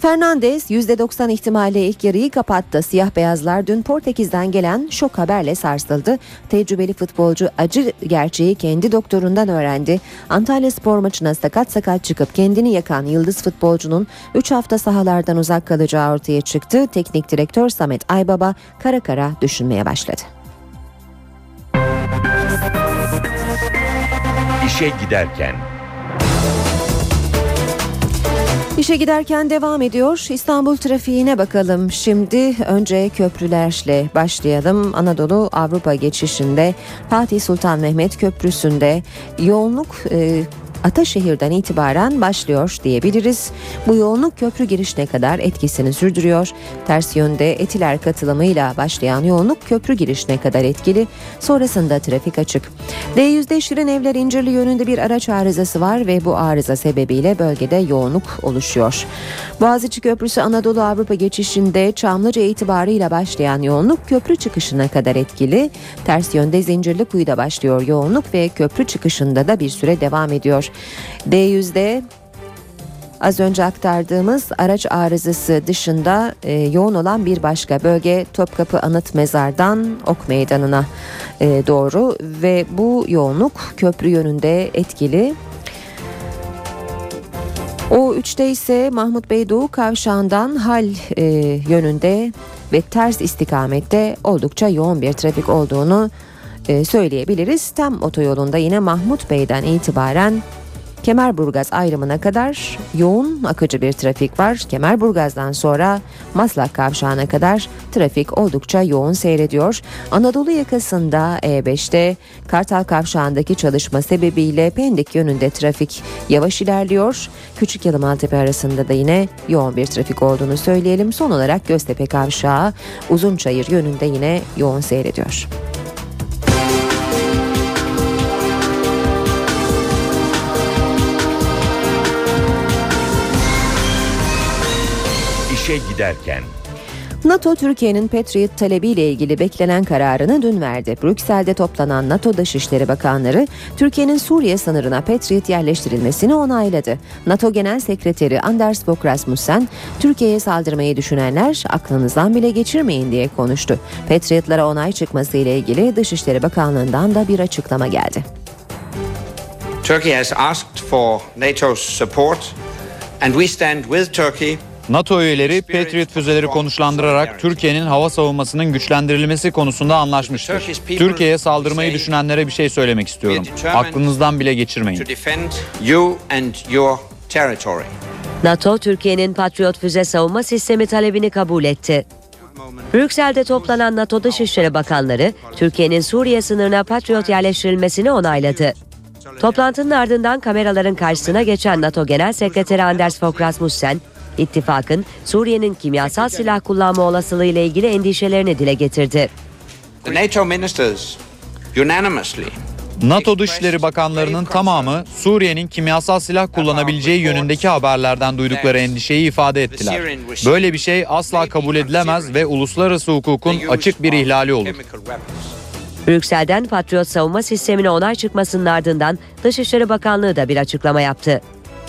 Fernandes %90 ihtimalle ilk yarıyı kapattı. Siyah beyazlar dün Portekiz'den gelen şok haberle sarsıldı. Tecrübeli futbolcu acı gerçeği kendi doktorundan öğrendi. Antalya spor maçına sakat sakat çıkıp kendini yakan yıldız futbolcunun 3 hafta sahalardan uzak kalacağı ortaya çıktı. Teknik direktör Samet Aybaba kara kara düşünmeye başladı. İşe giderken İşe giderken devam ediyor. İstanbul trafiğine bakalım. Şimdi önce köprülerle başlayalım. Anadolu Avrupa geçişinde Fatih Sultan Mehmet Köprüsü'nde yoğunluk e, Ataşehir'den itibaren başlıyor diyebiliriz. Bu yoğunluk köprü girişine kadar etkisini sürdürüyor. Ters yönde etiler katılımıyla başlayan yoğunluk köprü girişine kadar etkili. Sonrasında trafik açık. D100'de Şirin Evler İncirli yönünde bir araç arızası var ve bu arıza sebebiyle bölgede yoğunluk oluşuyor. Boğaziçi Köprüsü Anadolu Avrupa geçişinde Çamlıca itibarıyla başlayan yoğunluk köprü çıkışına kadar etkili. Ters yönde Zincirlikuyu'da başlıyor yoğunluk ve köprü çıkışında da bir süre devam ediyor. D100'de Az önce aktardığımız araç arızası dışında e, yoğun olan bir başka bölge Topkapı Anıt Mezar'dan Ok Meydanı'na e, doğru ve bu yoğunluk köprü yönünde etkili. O 3'te ise Mahmut Bey Doğu Kavşağı'ndan Hal e, yönünde ve ters istikamette oldukça yoğun bir trafik olduğunu e, söyleyebiliriz. Tem otoyolunda yine Mahmut Bey'den itibaren Kemerburgaz ayrımına kadar yoğun akıcı bir trafik var. Kemerburgaz'dan sonra Maslak kavşağına kadar trafik oldukça yoğun seyrediyor. Anadolu yakasında E5'te Kartal kavşağındaki çalışma sebebiyle Pendik yönünde trafik yavaş ilerliyor. Küçük Yalı Maltepe arasında da yine yoğun bir trafik olduğunu söyleyelim. Son olarak Göztepe kavşağı Uzunçayır yönünde yine yoğun seyrediyor. İşe giderken NATO Türkiye'nin Patriot talebiyle ilgili beklenen kararını dün verdi. Brüksel'de toplanan NATO Dışişleri Bakanları Türkiye'nin Suriye sınırına Patriot yerleştirilmesini onayladı. NATO Genel Sekreteri Anders Fogh Rasmussen, Türkiye'ye saldırmayı düşünenler aklınızdan bile geçirmeyin diye konuştu. Patriotlara onay çıkması ile ilgili Dışişleri Bakanlığı'ndan da bir açıklama geldi. Turkey has asked for NATO's support and we stand with Turkey NATO üyeleri Patriot füzeleri konuşlandırarak Türkiye'nin hava savunmasının güçlendirilmesi konusunda anlaşmıştır. Türkiye'ye saldırmayı düşünenlere bir şey söylemek istiyorum. Aklınızdan bile geçirmeyin. NATO, Türkiye'nin Patriot füze savunma sistemi talebini kabul etti. Brüksel'de toplanan NATO Dışişleri Bakanları, Türkiye'nin Suriye sınırına Patriot yerleştirilmesini onayladı. Toplantının ardından kameraların karşısına geçen NATO Genel Sekreteri Anders Fogh Rasmussen, ittifakın Suriye'nin kimyasal silah kullanma olasılığı ile ilgili endişelerini dile getirdi. The NATO ministers unanimously NATO Dışişleri Bakanlarının tamamı Suriye'nin kimyasal silah kullanabileceği yönündeki haberlerden duydukları endişeyi ifade ettiler. Böyle bir şey asla kabul edilemez ve uluslararası hukukun açık bir ihlali olur. Brüksel'den Patriot savunma sistemine onay çıkmasının ardından Dışişleri Bakanlığı da bir açıklama yaptı.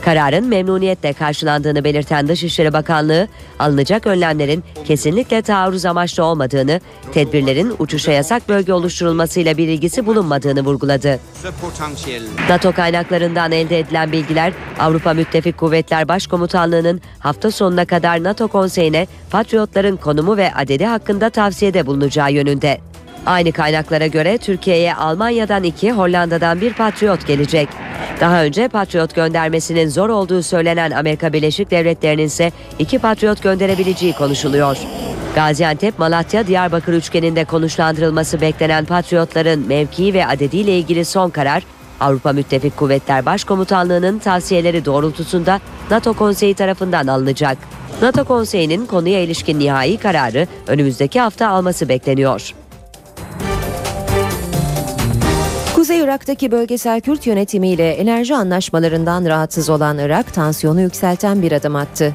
Kararın memnuniyetle karşılandığını belirten Dışişleri Bakanlığı, alınacak önlemlerin kesinlikle taarruz amaçlı olmadığını, tedbirlerin uçuşa yasak bölge oluşturulmasıyla bir ilgisi bulunmadığını vurguladı. NATO kaynaklarından elde edilen bilgiler Avrupa Müttefik Kuvvetler Başkomutanlığı'nın hafta sonuna kadar NATO konseyine Patriotların konumu ve adedi hakkında tavsiyede bulunacağı yönünde. Aynı kaynaklara göre Türkiye'ye Almanya'dan iki, Hollanda'dan bir Patriot gelecek. Daha önce Patriot göndermesinin zor olduğu söylenen Amerika Birleşik Devletleri'nin ise iki Patriot gönderebileceği konuşuluyor. Gaziantep, Malatya, Diyarbakır üçgeninde konuşlandırılması beklenen Patriotların mevkii ve adediyle ilgili son karar Avrupa Müttefik Kuvvetler Başkomutanlığı'nın tavsiyeleri doğrultusunda NATO Konseyi tarafından alınacak. NATO Konseyi'nin konuya ilişkin nihai kararı önümüzdeki hafta alması bekleniyor. Irak'taki bölgesel Kürt yönetimiyle enerji anlaşmalarından rahatsız olan Irak tansiyonu yükselten bir adım attı.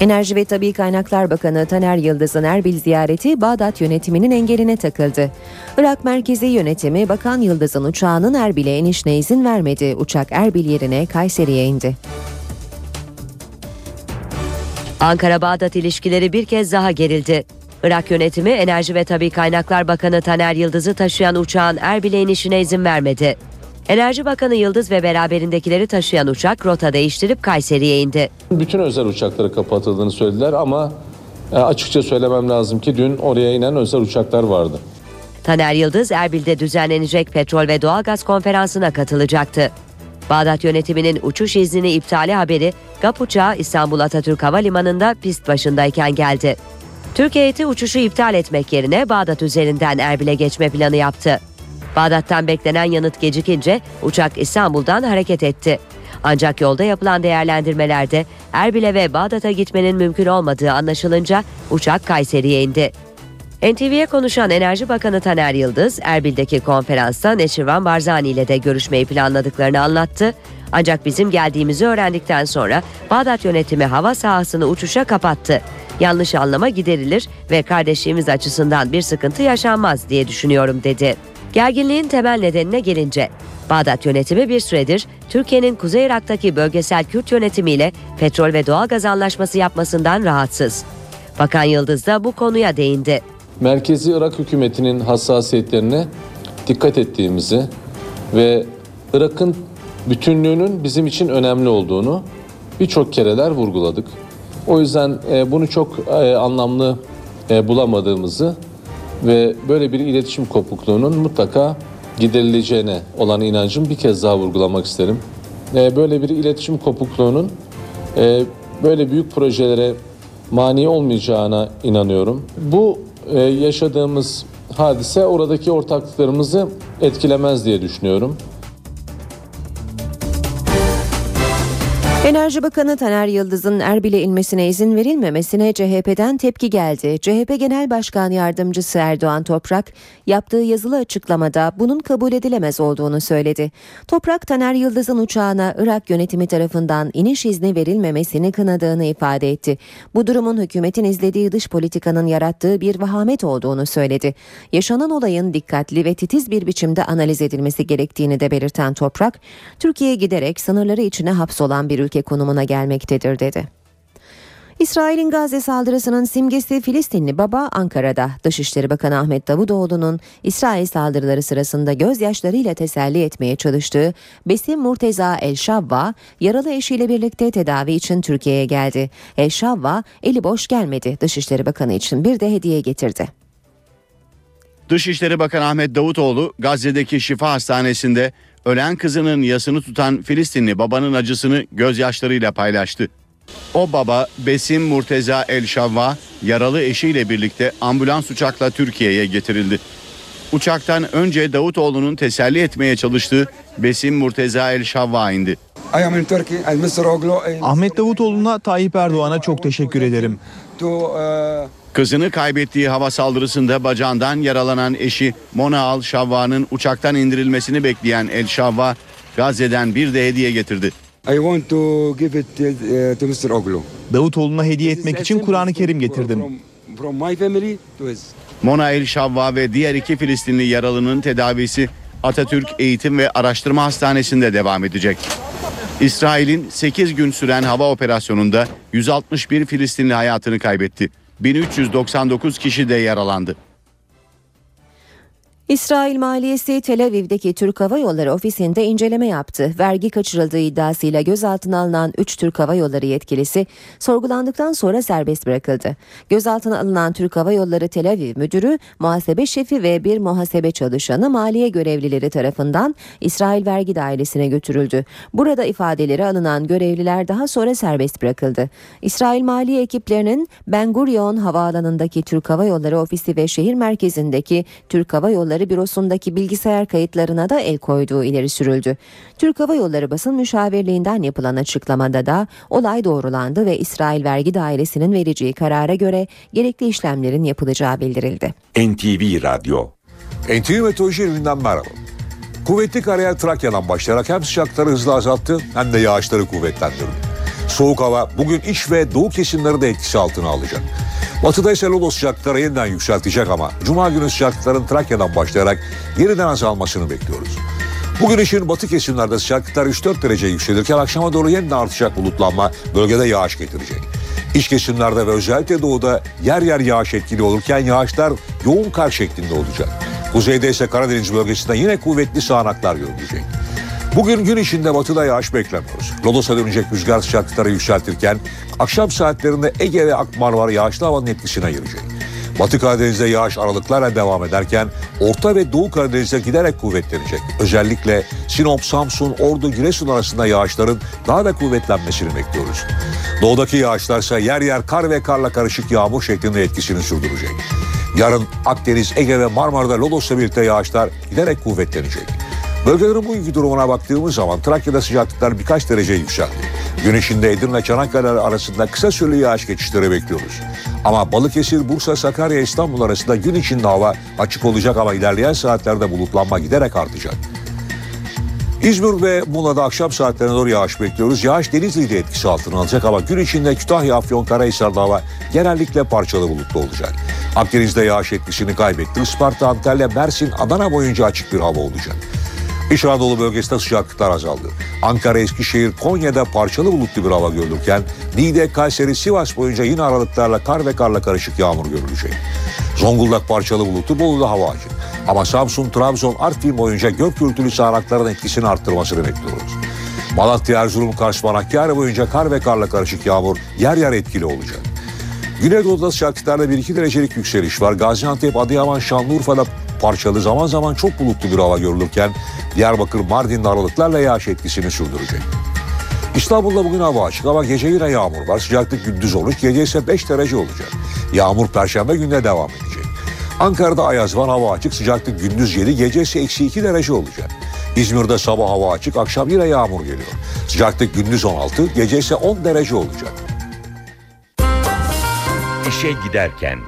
Enerji ve Tabi Kaynaklar Bakanı Taner Yıldız'ın Erbil ziyareti Bağdat yönetiminin engeline takıldı. Irak merkezi yönetimi Bakan Yıldız'ın uçağının Erbil'e inişine izin vermedi. Uçak Erbil yerine Kayseri'ye indi. Ankara-Bağdat ilişkileri bir kez daha gerildi. Irak yönetimi Enerji ve Tabi Kaynaklar Bakanı Taner Yıldız'ı taşıyan uçağın Erbil'e inişine izin vermedi. Enerji Bakanı Yıldız ve beraberindekileri taşıyan uçak rota değiştirip Kayseri'ye indi. Bütün özel uçakları kapatıldığını söylediler ama e, açıkça söylemem lazım ki dün oraya inen özel uçaklar vardı. Taner Yıldız Erbil'de düzenlenecek petrol ve doğalgaz konferansına katılacaktı. Bağdat yönetiminin uçuş iznini iptali haberi GAP uçağı İstanbul Atatürk Havalimanı'nda pist başındayken geldi. Türk heyeti uçuşu iptal etmek yerine Bağdat üzerinden Erbil'e geçme planı yaptı. Bağdat'tan beklenen yanıt gecikince uçak İstanbul'dan hareket etti. Ancak yolda yapılan değerlendirmelerde Erbil'e ve Bağdat'a gitmenin mümkün olmadığı anlaşılınca uçak Kayseri'ye indi. NTV'ye konuşan Enerji Bakanı Taner Yıldız, Erbil'deki konferansta Neşirvan Barzani ile de görüşmeyi planladıklarını anlattı. Ancak bizim geldiğimizi öğrendikten sonra Bağdat yönetimi hava sahasını uçuşa kapattı. Yanlış anlama giderilir ve kardeşliğimiz açısından bir sıkıntı yaşanmaz diye düşünüyorum dedi. Gerginliğin temel nedenine gelince Bağdat yönetimi bir süredir Türkiye'nin Kuzey Irak'taki bölgesel Kürt yönetimiyle petrol ve doğalgaz anlaşması yapmasından rahatsız. Bakan Yıldız da bu konuya değindi. Merkezi Irak hükümetinin hassasiyetlerine dikkat ettiğimizi ve Irak'ın bütünlüğünün bizim için önemli olduğunu birçok kereler vurguladık. O yüzden e, bunu çok e, anlamlı e, bulamadığımızı ve böyle bir iletişim kopukluğunun mutlaka giderileceğine olan inancım bir kez daha vurgulamak isterim. Böyle bir iletişim kopukluğunun böyle büyük projelere mani olmayacağına inanıyorum. Bu yaşadığımız hadise oradaki ortaklıklarımızı etkilemez diye düşünüyorum. Enerji Bakanı Taner Yıldız'ın Erbil'e inmesine izin verilmemesine CHP'den tepki geldi. CHP Genel Başkan Yardımcısı Erdoğan Toprak yaptığı yazılı açıklamada bunun kabul edilemez olduğunu söyledi. Toprak Taner Yıldız'ın uçağına Irak yönetimi tarafından iniş izni verilmemesini kınadığını ifade etti. Bu durumun hükümetin izlediği dış politikanın yarattığı bir vahamet olduğunu söyledi. Yaşanan olayın dikkatli ve titiz bir biçimde analiz edilmesi gerektiğini de belirten Toprak, Türkiye'ye giderek sınırları içine hapsolan bir ülke konumuna gelmektedir dedi. İsrail'in Gazze saldırısının simgesi Filistinli baba Ankara'da. Dışişleri Bakanı Ahmet Davutoğlu'nun İsrail saldırıları sırasında gözyaşlarıyla teselli etmeye çalıştığı Besim Murteza El Şavva yaralı eşiyle birlikte tedavi için Türkiye'ye geldi. El Şavva eli boş gelmedi. Dışişleri Bakanı için bir de hediye getirdi. Dışişleri Bakanı Ahmet Davutoğlu Gazze'deki Şifa Hastanesi'nde ölen kızının yasını tutan Filistinli babanın acısını gözyaşlarıyla paylaştı. O baba Besim Murteza El Şavva yaralı eşiyle birlikte ambulans uçakla Türkiye'ye getirildi. Uçaktan önce Davutoğlu'nun teselli etmeye çalıştığı Besim Murteza El Şavva indi. I am in Turkey and Mr. Oglu in Ahmet Davutoğlu'na Tayyip Erdoğan'a çok teşekkür ederim. Kızını kaybettiği hava saldırısında bacağından yaralanan eşi Mona Al Şavva'nın uçaktan indirilmesini bekleyen El Şavva Gazze'den bir de hediye getirdi. I want to give it uh, to Mr. Oglu. Davutoğlu'na hediye etmek için Kur'an-ı Kerim getirdim. From, from my family to his. Mona El Şavva ve diğer iki Filistinli yaralının tedavisi Atatürk Eğitim ve Araştırma Hastanesi'nde devam edecek. İsrail'in 8 gün süren hava operasyonunda 161 Filistinli hayatını kaybetti. 1399 kişi de yaralandı. İsrail Maliyesi Tel Aviv'deki Türk Hava Yolları ofisinde inceleme yaptı. Vergi kaçırıldığı iddiasıyla gözaltına alınan 3 Türk Hava Yolları yetkilisi sorgulandıktan sonra serbest bırakıldı. Gözaltına alınan Türk Hava Yolları Tel Aviv müdürü, muhasebe şefi ve bir muhasebe çalışanı maliye görevlileri tarafından İsrail Vergi Dairesi'ne götürüldü. Burada ifadeleri alınan görevliler daha sonra serbest bırakıldı. İsrail Maliye ekiplerinin Ben Gurion Havaalanı'ndaki Türk Hava Yolları ofisi ve şehir merkezindeki Türk Hava Yolları bürosundaki bilgisayar kayıtlarına da el koyduğu ileri sürüldü. Türk Hava Yolları basın müşavirliğinden yapılan açıklamada da olay doğrulandı ve İsrail Vergi Dairesi'nin vereceği karara göre gerekli işlemlerin yapılacağı bildirildi. NTV Radyo NTV Meteoroloji evinden merhaba. Kuvvetli karayer Trakya'dan başlayarak hem sıcakları hızla azalttı hem de yağışları kuvvetlendirdi. Soğuk hava bugün iç ve doğu kesimleri de etkisi altına alacak. Batıda ise lodos sıcaklıkları yeniden yükseltecek ama Cuma günü sıcaklıkların Trakya'dan başlayarak yeniden azalmasını bekliyoruz. Bugün için batı kesimlerde sıcaklıklar 3-4 derece yükselirken akşama doğru yeniden artacak bulutlanma bölgede yağış getirecek. İç kesimlerde ve özellikle doğuda yer yer yağış etkili olurken yağışlar yoğun kar şeklinde olacak. Kuzeyde ise Karadeniz bölgesinde yine kuvvetli sağanaklar görülecek. Bugün gün içinde batıda yağış beklemiyoruz. Lodos'a dönecek rüzgar sıcaklıkları yükseltirken akşam saatlerinde Ege ve Akmarmara yağışlı havanın etkisine girecek. Batı Karadeniz'de yağış aralıklarla devam ederken Orta ve Doğu Karadeniz'de giderek kuvvetlenecek. Özellikle Sinop, Samsun, Ordu, Giresun arasında yağışların daha da kuvvetlenmesini bekliyoruz. Doğudaki yağışlar ise yer yer kar ve karla karışık yağmur şeklinde etkisini sürdürecek. Yarın Akdeniz, Ege ve Marmara'da Lodos'la birlikte yağışlar giderek kuvvetlenecek. Bölgelerin bugünkü durumuna baktığımız zaman Trakya'da sıcaklıklar birkaç derece yükseldi. Gün içinde Edirne Çanakkale arasında kısa süreli yağış geçişleri bekliyoruz. Ama Balıkesir, Bursa, Sakarya, İstanbul arasında gün içinde hava açık olacak ama ilerleyen saatlerde bulutlanma giderek artacak. İzmir ve Muğla'da akşam saatlerine doğru yağış bekliyoruz. Yağış Denizli'de etkisi altına alacak ama gün içinde Kütahya, Afyon, Karahisar'da hava genellikle parçalı bulutlu olacak. Akdeniz'de yağış etkisini kaybetti. Isparta, Antalya, Mersin, Adana boyunca açık bir hava olacak. İç Anadolu bölgesinde sıcaklıklar azaldı. Ankara, Eskişehir, Konya'da parçalı bulutlu bir hava görülürken Niğde, Kayseri, Sivas boyunca yine aralıklarla kar ve karla karışık yağmur görülecek. Zonguldak parçalı bulutlu, Bolu'da hava açık. Ama Samsun, Trabzon, Artvin boyunca gök gürültülü sağanakların etkisini arttırmasını bekliyoruz. Malatya, Erzurum, Kars, Manakkari boyunca kar ve karla karışık yağmur yer yer etkili olacak. Güneydoğu'da sıcaklıklarda 1-2 derecelik yükseliş var. Gaziantep, Adıyaman, Şanlıurfa'da parçalı zaman zaman çok bulutlu bir hava görülürken Diyarbakır, Mardin'de aralıklarla yağış etkisini sürdürecek. İstanbul'da bugün hava açık ama gece yine yağmur var. Sıcaklık gündüz olur, gece ise 5 derece olacak. Yağmur perşembe gününe devam edecek. Ankara'da ayaz var, hava açık, sıcaklık gündüz 7, gece ise eksi 2 derece olacak. İzmir'de sabah hava açık, akşam yine yağmur geliyor. Sıcaklık gündüz 16, gece ise 10 derece olacak. İşe giderken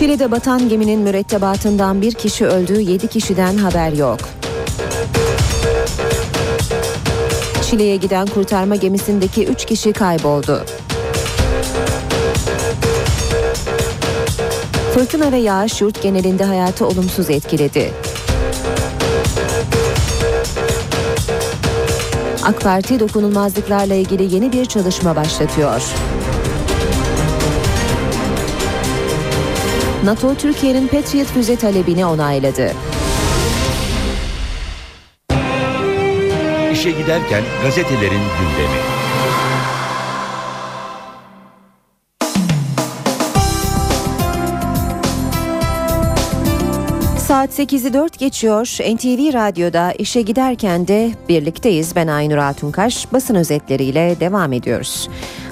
Şili'de batan geminin mürettebatından bir kişi öldü, 7 kişiden haber yok. Şili'ye giden kurtarma gemisindeki 3 kişi kayboldu. Fırtına ve yağış yurt genelinde hayatı olumsuz etkiledi. AK Parti dokunulmazlıklarla ilgili yeni bir çalışma başlatıyor. NATO Türkiye'nin Patriot füze talebini onayladı. İşe giderken gazetelerin gündemi. Saat 8'i 4 geçiyor. NTV Radyo'da işe giderken de birlikteyiz. Ben Aynur Altunkaş. Basın özetleriyle devam ediyoruz.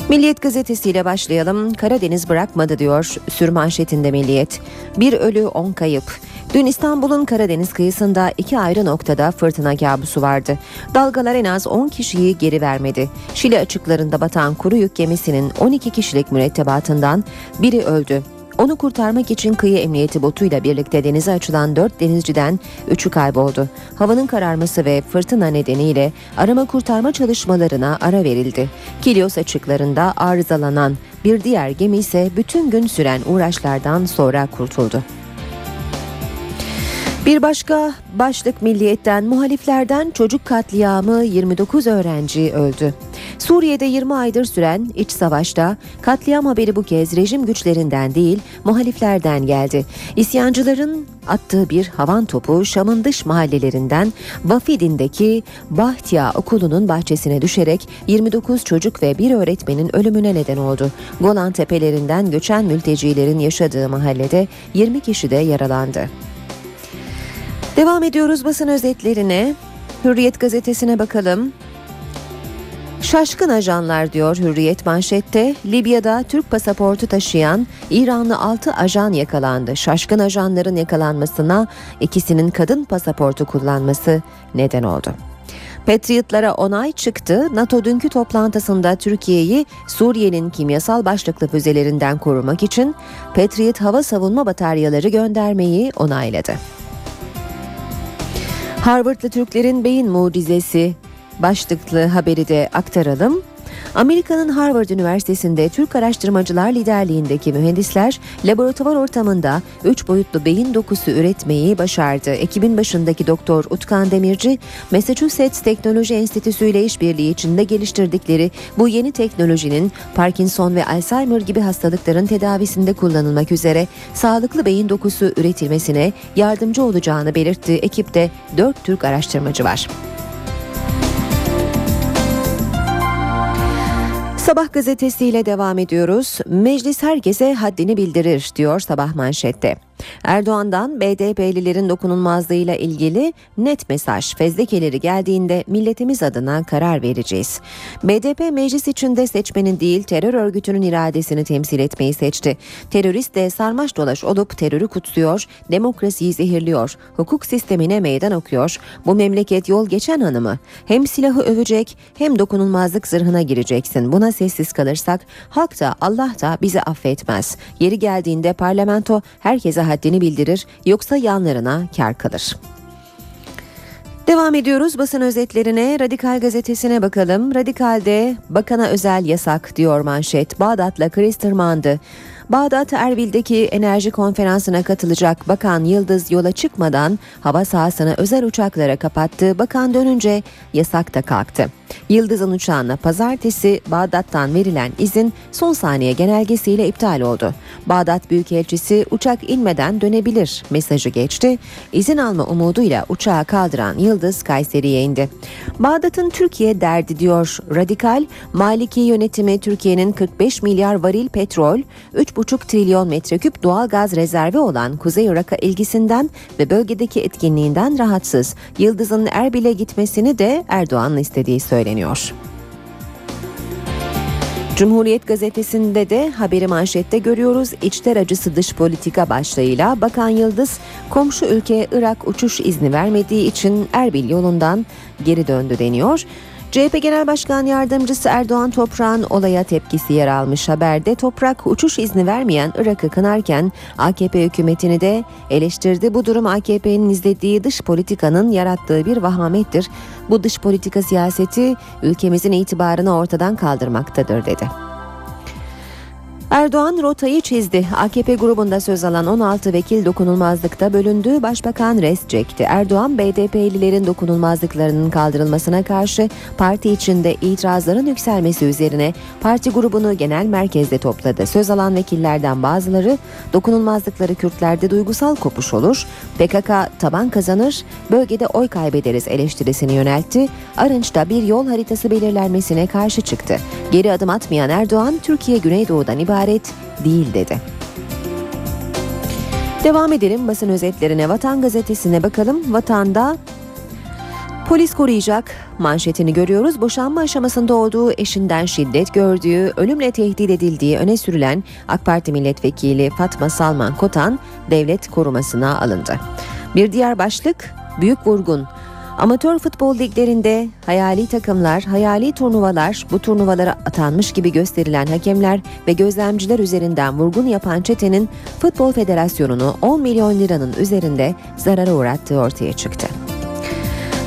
Milliyet gazetesiyle başlayalım. Karadeniz bırakmadı diyor sürmanşetinde Milliyet. Bir ölü on kayıp. Dün İstanbul'un Karadeniz kıyısında iki ayrı noktada fırtına kabusu vardı. Dalgalar en az 10 kişiyi geri vermedi. Şili açıklarında batan kuru yük gemisinin 12 kişilik mürettebatından biri öldü. Onu kurtarmak için kıyı emniyeti botuyla birlikte denize açılan 4 denizciden 3'ü kayboldu. Havanın kararması ve fırtına nedeniyle arama kurtarma çalışmalarına ara verildi. Kilyos açıklarında arızalanan bir diğer gemi ise bütün gün süren uğraşlardan sonra kurtuldu. Bir başka başlık milliyetten muhaliflerden çocuk katliamı 29 öğrenci öldü. Suriye'de 20 aydır süren iç savaşta katliam haberi bu kez rejim güçlerinden değil muhaliflerden geldi. İsyancıların attığı bir havan topu Şam'ın dış mahallelerinden Vafidin'deki Bahtya okulunun bahçesine düşerek 29 çocuk ve bir öğretmenin ölümüne neden oldu. Golan tepelerinden göçen mültecilerin yaşadığı mahallede 20 kişi de yaralandı. Devam ediyoruz basın özetlerine. Hürriyet gazetesine bakalım. Şaşkın ajanlar diyor Hürriyet manşette. Libya'da Türk pasaportu taşıyan İranlı 6 ajan yakalandı. Şaşkın ajanların yakalanmasına ikisinin kadın pasaportu kullanması neden oldu. Patriotlara onay çıktı. NATO dünkü toplantısında Türkiye'yi Suriye'nin kimyasal başlıklı füzelerinden korumak için Patriot hava savunma bataryaları göndermeyi onayladı. Harvardlı Türklerin beyin mucizesi başlıklı haberi de aktaralım. Amerika'nın Harvard Üniversitesi'nde Türk araştırmacılar liderliğindeki mühendisler laboratuvar ortamında 3 boyutlu beyin dokusu üretmeyi başardı. Ekibin başındaki doktor Utkan Demirci, Massachusetts Teknoloji Enstitüsü ile işbirliği içinde geliştirdikleri bu yeni teknolojinin Parkinson ve Alzheimer gibi hastalıkların tedavisinde kullanılmak üzere sağlıklı beyin dokusu üretilmesine yardımcı olacağını belirtti. Ekipte 4 Türk araştırmacı var. Sabah gazetesiyle devam ediyoruz. Meclis herkese haddini bildirir diyor sabah manşette. Erdoğan'dan BDP'lilerin dokunulmazlığıyla ilgili net mesaj fezlekeleri geldiğinde milletimiz adına karar vereceğiz. BDP meclis içinde seçmenin değil terör örgütünün iradesini temsil etmeyi seçti. Terörist de sarmaş dolaş olup terörü kutsuyor, demokrasiyi zehirliyor, hukuk sistemine meydan okuyor. Bu memleket yol geçen hanımı. Hem silahı övecek hem dokunulmazlık zırhına gireceksin. Buna sessiz kalırsak halk da Allah da bizi affetmez. Yeri geldiğinde parlamento herkese haddini bildirir yoksa yanlarına kar kalır. Devam ediyoruz basın özetlerine. Radikal gazetesine bakalım. Radikal'de bakana özel yasak diyor manşet. Bağdat'la kriz tırmandı. Bağdat Erbil'deki enerji konferansına katılacak Bakan Yıldız yola çıkmadan hava sahasını özel uçaklara kapattı. Bakan dönünce yasak da kalktı. Yıldız'ın uçağına pazartesi Bağdat'tan verilen izin son saniye genelgesiyle iptal oldu. Bağdat Büyükelçisi uçak inmeden dönebilir mesajı geçti. İzin alma umuduyla uçağı kaldıran Yıldız Kayseri'ye indi. Bağdat'ın Türkiye derdi diyor Radikal. Maliki yönetimi Türkiye'nin 45 milyar varil petrol, 3,5 trilyon metreküp doğal gaz rezervi olan Kuzey Irak'a ilgisinden ve bölgedeki etkinliğinden rahatsız. Yıldız'ın Erbil'e gitmesini de Erdoğan'ın istediği söyleniyor. Cumhuriyet gazetesinde de haberi manşette görüyoruz. İçler acısı dış politika başlığıyla Bakan Yıldız komşu ülke Irak uçuş izni vermediği için Erbil yolundan geri döndü deniyor. CHP Genel Başkan Yardımcısı Erdoğan Toprak'ın olaya tepkisi yer almış haberde Toprak uçuş izni vermeyen Irak'ı kınarken AKP hükümetini de eleştirdi. Bu durum AKP'nin izlediği dış politikanın yarattığı bir vahamettir. Bu dış politika siyaseti ülkemizin itibarını ortadan kaldırmaktadır dedi. Erdoğan rotayı çizdi. AKP grubunda söz alan 16 vekil dokunulmazlıkta bölündü. Başbakan rest çekti. Erdoğan BDP'lilerin dokunulmazlıklarının kaldırılmasına karşı parti içinde itirazların yükselmesi üzerine parti grubunu genel merkezde topladı. Söz alan vekillerden bazıları dokunulmazlıkları Kürtlerde duygusal kopuş olur. PKK taban kazanır, bölgede oy kaybederiz eleştirisini yöneltti. Arınç'ta bir yol haritası belirlenmesine karşı çıktı. Geri adım atmayan Erdoğan, Türkiye Güneydoğu'dan ibaret değil dedi. Devam edelim basın özetlerine. Vatan gazetesine bakalım. Vatanda Polis koruyacak manşetini görüyoruz. Boşanma aşamasında olduğu eşinden şiddet gördüğü, ölümle tehdit edildiği öne sürülen AK Parti milletvekili Fatma Salman Kotan devlet korumasına alındı. Bir diğer başlık büyük vurgun. Amatör futbol liglerinde hayali takımlar, hayali turnuvalar, bu turnuvalara atanmış gibi gösterilen hakemler ve gözlemciler üzerinden vurgun yapan çetenin Futbol Federasyonu'nu 10 milyon liranın üzerinde zarara uğrattığı ortaya çıktı.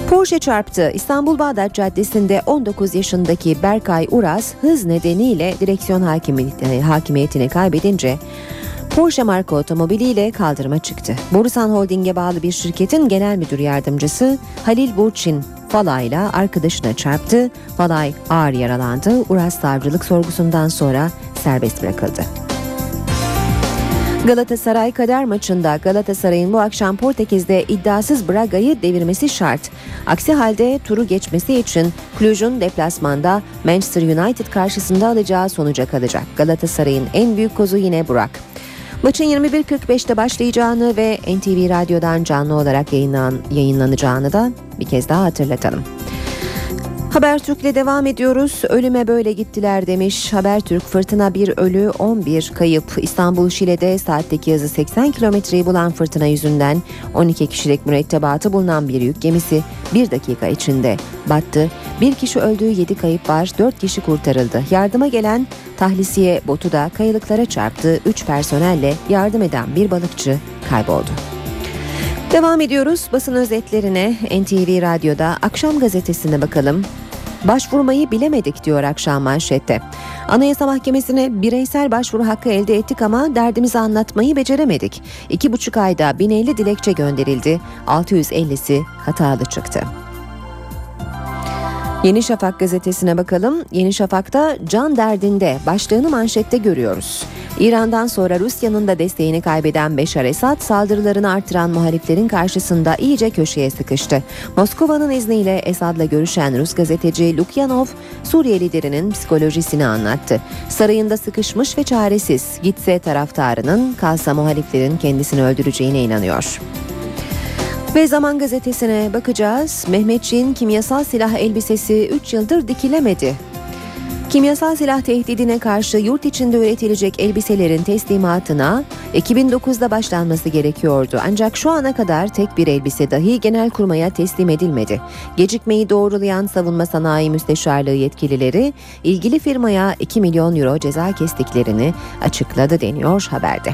Porsche çarptı. İstanbul Bağdat Caddesi'nde 19 yaşındaki Berkay Uras hız nedeniyle direksiyon hakimiyetini, kaybedince Porsche marka otomobiliyle kaldırıma çıktı. Borusan Holding'e bağlı bir şirketin genel müdür yardımcısı Halil Burçin Falay'la arkadaşına çarptı. Falay ağır yaralandı. Uras savcılık sorgusundan sonra serbest bırakıldı. Galatasaray kader maçında Galatasaray'ın bu akşam Portekiz'de iddiasız Braga'yı devirmesi şart. Aksi halde turu geçmesi için Cluj'un deplasmanda Manchester United karşısında alacağı sonuca kalacak. Galatasaray'ın en büyük kozu yine Burak. Maçın 21.45'te başlayacağını ve NTV Radyo'dan canlı olarak yayınlan, yayınlanacağını da bir kez daha hatırlatalım. Habertürk'le devam ediyoruz. Ölüme böyle gittiler demiş. Habertürk fırtına bir ölü 11 kayıp. İstanbul Şile'de saatteki hızı 80 kilometreyi bulan fırtına yüzünden 12 kişilik mürettebatı bulunan bir yük gemisi bir dakika içinde battı. Bir kişi öldüğü 7 kayıp var. 4 kişi kurtarıldı. Yardıma gelen tahlisiye botu da kayalıklara çarptı. 3 personelle yardım eden bir balıkçı kayboldu. Devam ediyoruz basın özetlerine NTV Radyo'da akşam gazetesine bakalım. Başvurmayı bilemedik diyor akşam manşette. Anayasa Mahkemesi'ne bireysel başvuru hakkı elde ettik ama derdimizi anlatmayı beceremedik. İki buçuk ayda 1050 dilekçe gönderildi. 650'si hatalı çıktı. Yeni Şafak gazetesine bakalım. Yeni Şafak'ta can derdinde başlığını manşette görüyoruz. İran'dan sonra Rusya'nın da desteğini kaybeden Beşar Esad saldırılarını artıran muhaliflerin karşısında iyice köşeye sıkıştı. Moskova'nın izniyle Esad'la görüşen Rus gazeteci Lukyanov Suriye liderinin psikolojisini anlattı. Sarayında sıkışmış ve çaresiz gitse taraftarının kalsa muhaliflerin kendisini öldüreceğine inanıyor. Ve Zaman Gazetesi'ne bakacağız. Mehmetçiğin kimyasal silah elbisesi 3 yıldır dikilemedi. Kimyasal silah tehdidine karşı yurt içinde üretilecek elbiselerin teslimatına 2009'da başlanması gerekiyordu. Ancak şu ana kadar tek bir elbise dahi Genelkurmay'a teslim edilmedi. Gecikmeyi doğrulayan Savunma Sanayi Müsteşarlığı yetkilileri ilgili firmaya 2 milyon euro ceza kestiklerini açıkladı deniyor haberde.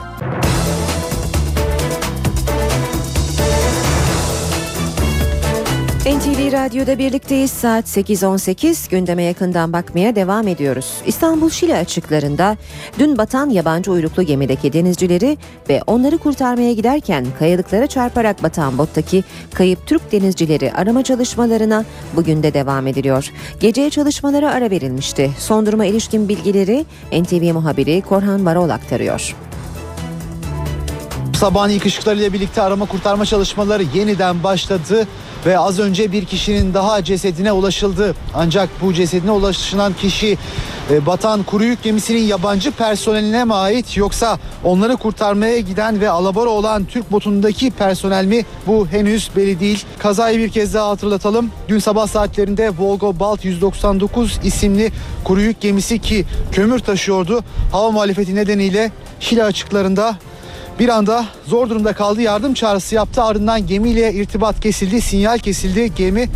NTV Radyo'da birlikteyiz. Saat 8.18 gündeme yakından bakmaya devam ediyoruz. İstanbul Şile açıklarında dün batan yabancı uyruklu gemideki denizcileri ve onları kurtarmaya giderken kayalıklara çarparak batan bottaki kayıp Türk denizcileri arama çalışmalarına bugün de devam ediliyor. Geceye çalışmalara ara verilmişti. Son duruma ilişkin bilgileri NTV muhabiri Korhan Varol aktarıyor. Sabahın ilk ışıklarıyla birlikte arama kurtarma çalışmaları yeniden başladı ve az önce bir kişinin daha cesedine ulaşıldı. Ancak bu cesedine ulaşılan kişi e, batan kuru yük gemisinin yabancı personeline mi ait yoksa onları kurtarmaya giden ve alabora olan Türk botundaki personel mi bu henüz belli değil. Kazayı bir kez daha hatırlatalım. Dün sabah saatlerinde Volgo Balt 199 isimli kuru yük gemisi ki kömür taşıyordu. Hava muhalefeti nedeniyle Şile açıklarında bir anda zor durumda kaldı. Yardım çağrısı yaptı. Ardından gemiyle irtibat kesildi. Sinyal kesildi. Gemi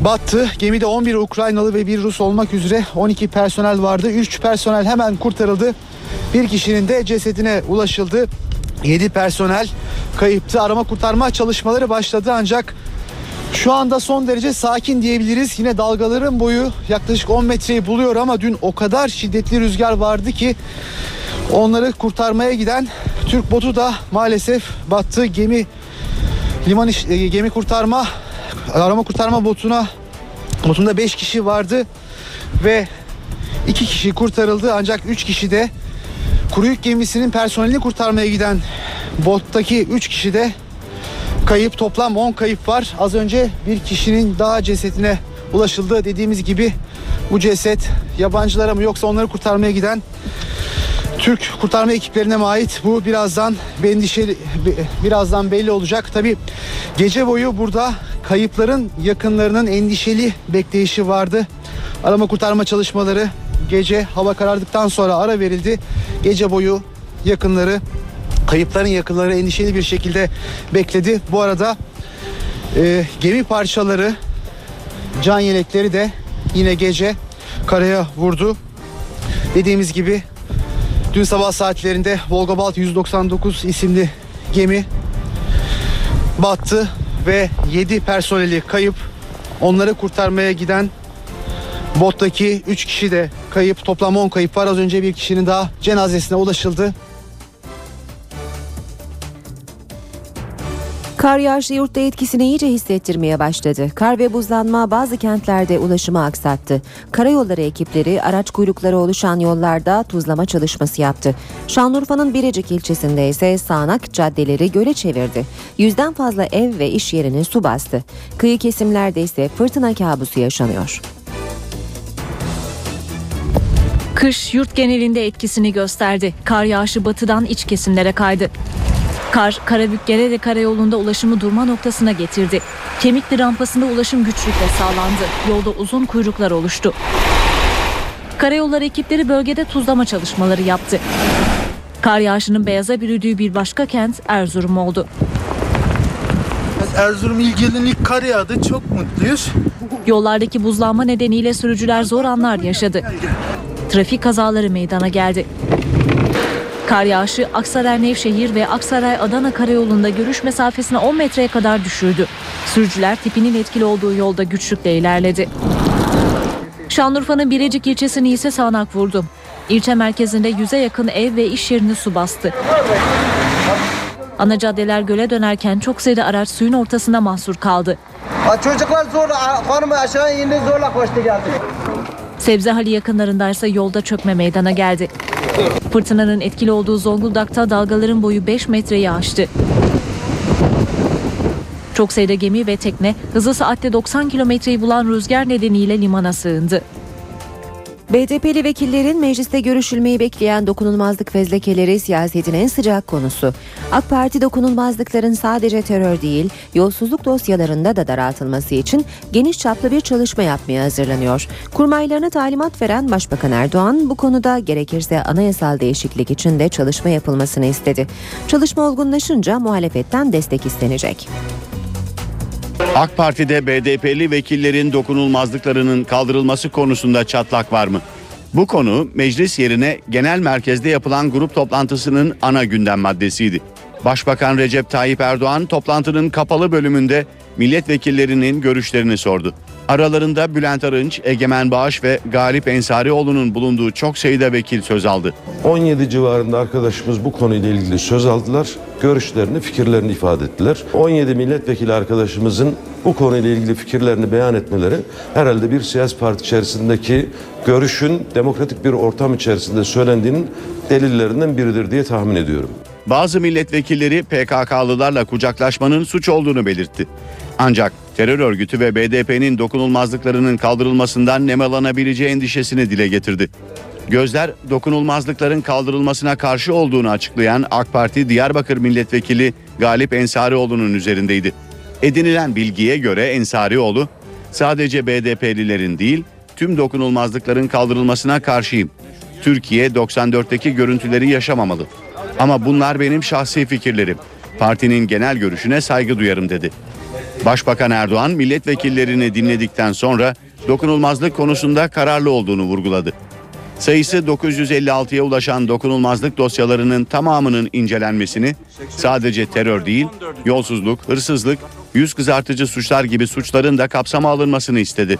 battı. Gemide 11 Ukraynalı ve bir Rus olmak üzere 12 personel vardı. 3 personel hemen kurtarıldı. Bir kişinin de cesedine ulaşıldı. 7 personel kayıptı. Arama kurtarma çalışmaları başladı ancak şu anda son derece sakin diyebiliriz. Yine dalgaların boyu yaklaşık 10 metreyi buluyor ama dün o kadar şiddetli rüzgar vardı ki onları kurtarmaya giden Türk botu da maalesef battı. Gemi liman iş, e, gemi kurtarma arama kurtarma botuna botunda 5 kişi vardı ve 2 kişi kurtarıldı ancak 3 kişi de kuru yük gemisinin personelini kurtarmaya giden bottaki 3 kişi de kayıp toplam 10 kayıp var. Az önce bir kişinin daha cesedine ulaşıldı. Dediğimiz gibi bu ceset yabancılara mı yoksa onları kurtarmaya giden Türk kurtarma ekiplerine mi ait bu birazdan endişeli birazdan belli olacak. Tabi gece boyu burada kayıpların yakınlarının endişeli bekleyişi vardı. Arama kurtarma çalışmaları gece hava karardıktan sonra ara verildi. Gece boyu yakınları kayıpların yakınları endişeli bir şekilde bekledi. Bu arada e, gemi parçaları can yelekleri de yine gece karaya vurdu. Dediğimiz gibi dün sabah saatlerinde Volgabalt 199 isimli gemi battı ve 7 personeli kayıp. Onları kurtarmaya giden bottaki 3 kişi de kayıp. Toplam 10 kayıp var. Az önce bir kişinin daha cenazesine ulaşıldı. Kar yağışı yurtta etkisini iyice hissettirmeye başladı. Kar ve buzlanma bazı kentlerde ulaşımı aksattı. Karayolları ekipleri araç kuyrukları oluşan yollarda tuzlama çalışması yaptı. Şanlıurfa'nın Birecik ilçesinde ise sağanak caddeleri göle çevirdi. Yüzden fazla ev ve iş yerini su bastı. Kıyı kesimlerde ise fırtına kabusu yaşanıyor. Kış yurt genelinde etkisini gösterdi. Kar yağışı batıdan iç kesimlere kaydı. Kar, Karabük'Gerede karayolunda ulaşımı durma noktasına getirdi. Kemikli rampasında ulaşım güçlükle sağlandı. Yolda uzun kuyruklar oluştu. Karayolları ekipleri bölgede tuzlama çalışmaları yaptı. Kar yağışının beyaza bürüdüğü bir başka kent Erzurum oldu. Erzurum ilgilinin ilk kar yağdı. Çok mutluyuz. Yollardaki buzlanma nedeniyle sürücüler zor anlar yaşadı. Trafik kazaları meydana geldi. Kar yağışı Aksaray Nevşehir ve Aksaray Adana karayolunda görüş mesafesini 10 metreye kadar düşürdü. Sürücüler tipinin etkili olduğu yolda güçlükle ilerledi. Şanlıurfa'nın Birecik ilçesini ise sağanak vurdu. İlçe merkezinde yüze yakın ev ve iş yerini su bastı. Ana caddeler göle dönerken çok sayıda araç suyun ortasında mahsur kaldı. Çocuklar zor hanım aşağı indi zorla koştu geldi. Sebzehali yakınlarındaysa yolda çökme meydana geldi. Fırtınanın etkili olduğu Zonguldak'ta dalgaların boyu 5 metreyi aştı. Çok sayıda gemi ve tekne hızı saatte 90 kilometreyi bulan rüzgar nedeniyle limana sığındı. BDP'li vekillerin mecliste görüşülmeyi bekleyen dokunulmazlık fezlekeleri siyasetin en sıcak konusu. AK Parti dokunulmazlıkların sadece terör değil, yolsuzluk dosyalarında da daraltılması için geniş çaplı bir çalışma yapmaya hazırlanıyor. Kurmaylarına talimat veren Başbakan Erdoğan bu konuda gerekirse anayasal değişiklik için de çalışma yapılmasını istedi. Çalışma olgunlaşınca muhalefetten destek istenecek. AK Parti'de BDP'li vekillerin dokunulmazlıklarının kaldırılması konusunda çatlak var mı? Bu konu meclis yerine genel merkezde yapılan grup toplantısının ana gündem maddesiydi. Başbakan Recep Tayyip Erdoğan toplantının kapalı bölümünde milletvekillerinin görüşlerini sordu. Aralarında Bülent Arınç, Egemen Bağış ve Galip Ensarioğlu'nun bulunduğu çok sayıda vekil söz aldı. 17 civarında arkadaşımız bu konuyla ilgili söz aldılar. Görüşlerini, fikirlerini ifade ettiler. 17 milletvekili arkadaşımızın bu konuyla ilgili fikirlerini beyan etmeleri herhalde bir siyasi parti içerisindeki görüşün demokratik bir ortam içerisinde söylendiğinin delillerinden biridir diye tahmin ediyorum. Bazı milletvekilleri PKK'lılarla kucaklaşmanın suç olduğunu belirtti. Ancak terör örgütü ve BDP'nin dokunulmazlıklarının kaldırılmasından nemalanabileceği endişesini dile getirdi. Gözler dokunulmazlıkların kaldırılmasına karşı olduğunu açıklayan AK Parti Diyarbakır Milletvekili Galip Ensarioğlu'nun üzerindeydi. Edinilen bilgiye göre Ensarioğlu sadece BDP'lilerin değil tüm dokunulmazlıkların kaldırılmasına karşıyım. Türkiye 94'teki görüntüleri yaşamamalı. Ama bunlar benim şahsi fikirlerim. Partinin genel görüşüne saygı duyarım dedi. Başbakan Erdoğan milletvekillerini dinledikten sonra dokunulmazlık konusunda kararlı olduğunu vurguladı. Sayısı 956'ya ulaşan dokunulmazlık dosyalarının tamamının incelenmesini sadece terör değil, yolsuzluk, hırsızlık, yüz kızartıcı suçlar gibi suçların da kapsama alınmasını istedi.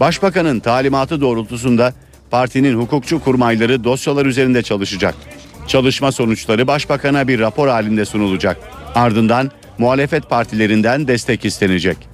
Başbakanın talimatı doğrultusunda partinin hukukçu kurmayları dosyalar üzerinde çalışacak. Çalışma sonuçları başbakana bir rapor halinde sunulacak. Ardından muhalefet partilerinden destek istenecek.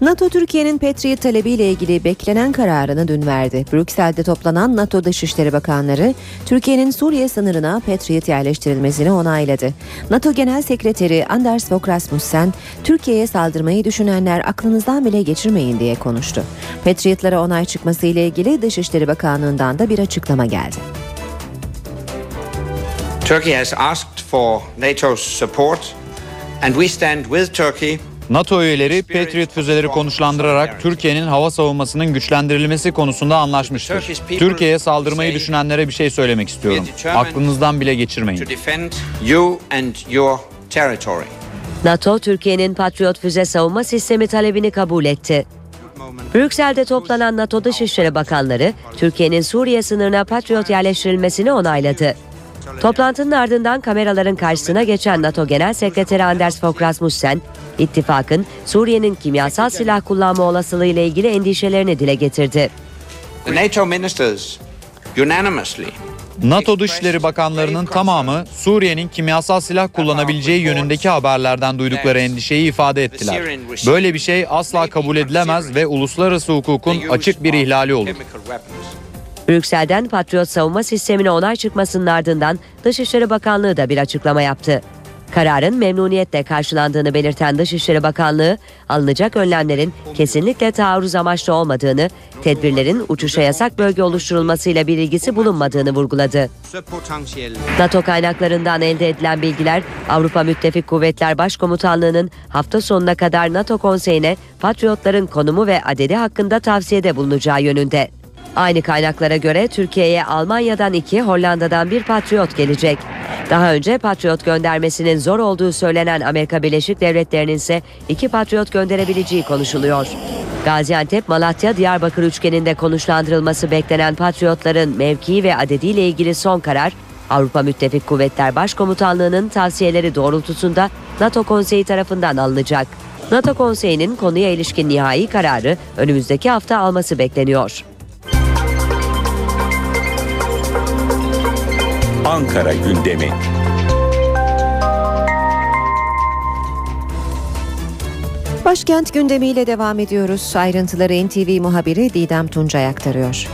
NATO Türkiye'nin Patriot talebiyle ilgili beklenen kararını dün verdi. Brüksel'de toplanan NATO Dışişleri Bakanları Türkiye'nin Suriye sınırına Patriot yerleştirilmesini onayladı. NATO Genel Sekreteri Anders Fogh Rasmussen, Türkiye'ye saldırmayı düşünenler aklınızdan bile geçirmeyin diye konuştu. Patriotlara onay çıkması ile ilgili Dışişleri Bakanlığı'ndan da bir açıklama geldi. Turkey has asked for NATO's support, and we stand with Turkey NATO üyeleri Patriot füzeleri konuşlandırarak Türkiye'nin hava savunmasının güçlendirilmesi konusunda anlaşmıştır. Türkiye'ye saldırmayı düşünenlere bir şey söylemek istiyorum. Aklınızdan bile geçirmeyin. NATO, Türkiye'nin Patriot füze savunma sistemi talebini kabul etti. Brüksel'de toplanan NATO Dışişleri Bakanları, Türkiye'nin Suriye sınırına Patriot yerleştirilmesini onayladı. Toplantının ardından kameraların karşısına geçen NATO Genel Sekreteri Anders Fogh Rasmussen, ittifakın Suriye'nin kimyasal silah kullanma olasılığı ile ilgili endişelerini dile getirdi. NATO Dışişleri Bakanlarının tamamı Suriye'nin kimyasal silah kullanabileceği yönündeki haberlerden duydukları endişeyi ifade ettiler. Böyle bir şey asla kabul edilemez ve uluslararası hukukun açık bir ihlali olur. Brüksel'den Patriot savunma sistemine onay çıkmasının ardından Dışişleri Bakanlığı da bir açıklama yaptı. Kararın memnuniyetle karşılandığını belirten Dışişleri Bakanlığı, alınacak önlemlerin kesinlikle taarruz amaçlı olmadığını, tedbirlerin uçuşa yasak bölge oluşturulmasıyla bir ilgisi bulunmadığını vurguladı. NATO kaynaklarından elde edilen bilgiler Avrupa Müttefik Kuvvetler Başkomutanlığı'nın hafta sonuna kadar NATO konseyine Patriotların konumu ve adedi hakkında tavsiyede bulunacağı yönünde. Aynı kaynaklara göre Türkiye'ye Almanya'dan iki, Hollanda'dan bir Patriot gelecek. Daha önce Patriot göndermesinin zor olduğu söylenen Amerika Birleşik Devletleri'nin ise iki Patriot gönderebileceği konuşuluyor. Gaziantep, Malatya, Diyarbakır üçgeninde konuşlandırılması beklenen Patriotların mevkii ve adediyle ilgili son karar Avrupa Müttefik Kuvvetler Başkomutanlığı'nın tavsiyeleri doğrultusunda NATO Konseyi tarafından alınacak. NATO Konseyi'nin konuya ilişkin nihai kararı önümüzdeki hafta alması bekleniyor. Ankara gündemi. Başkent gündemiyle devam ediyoruz. Ayrıntıları NTV muhabiri Didem Tuncay aktarıyor.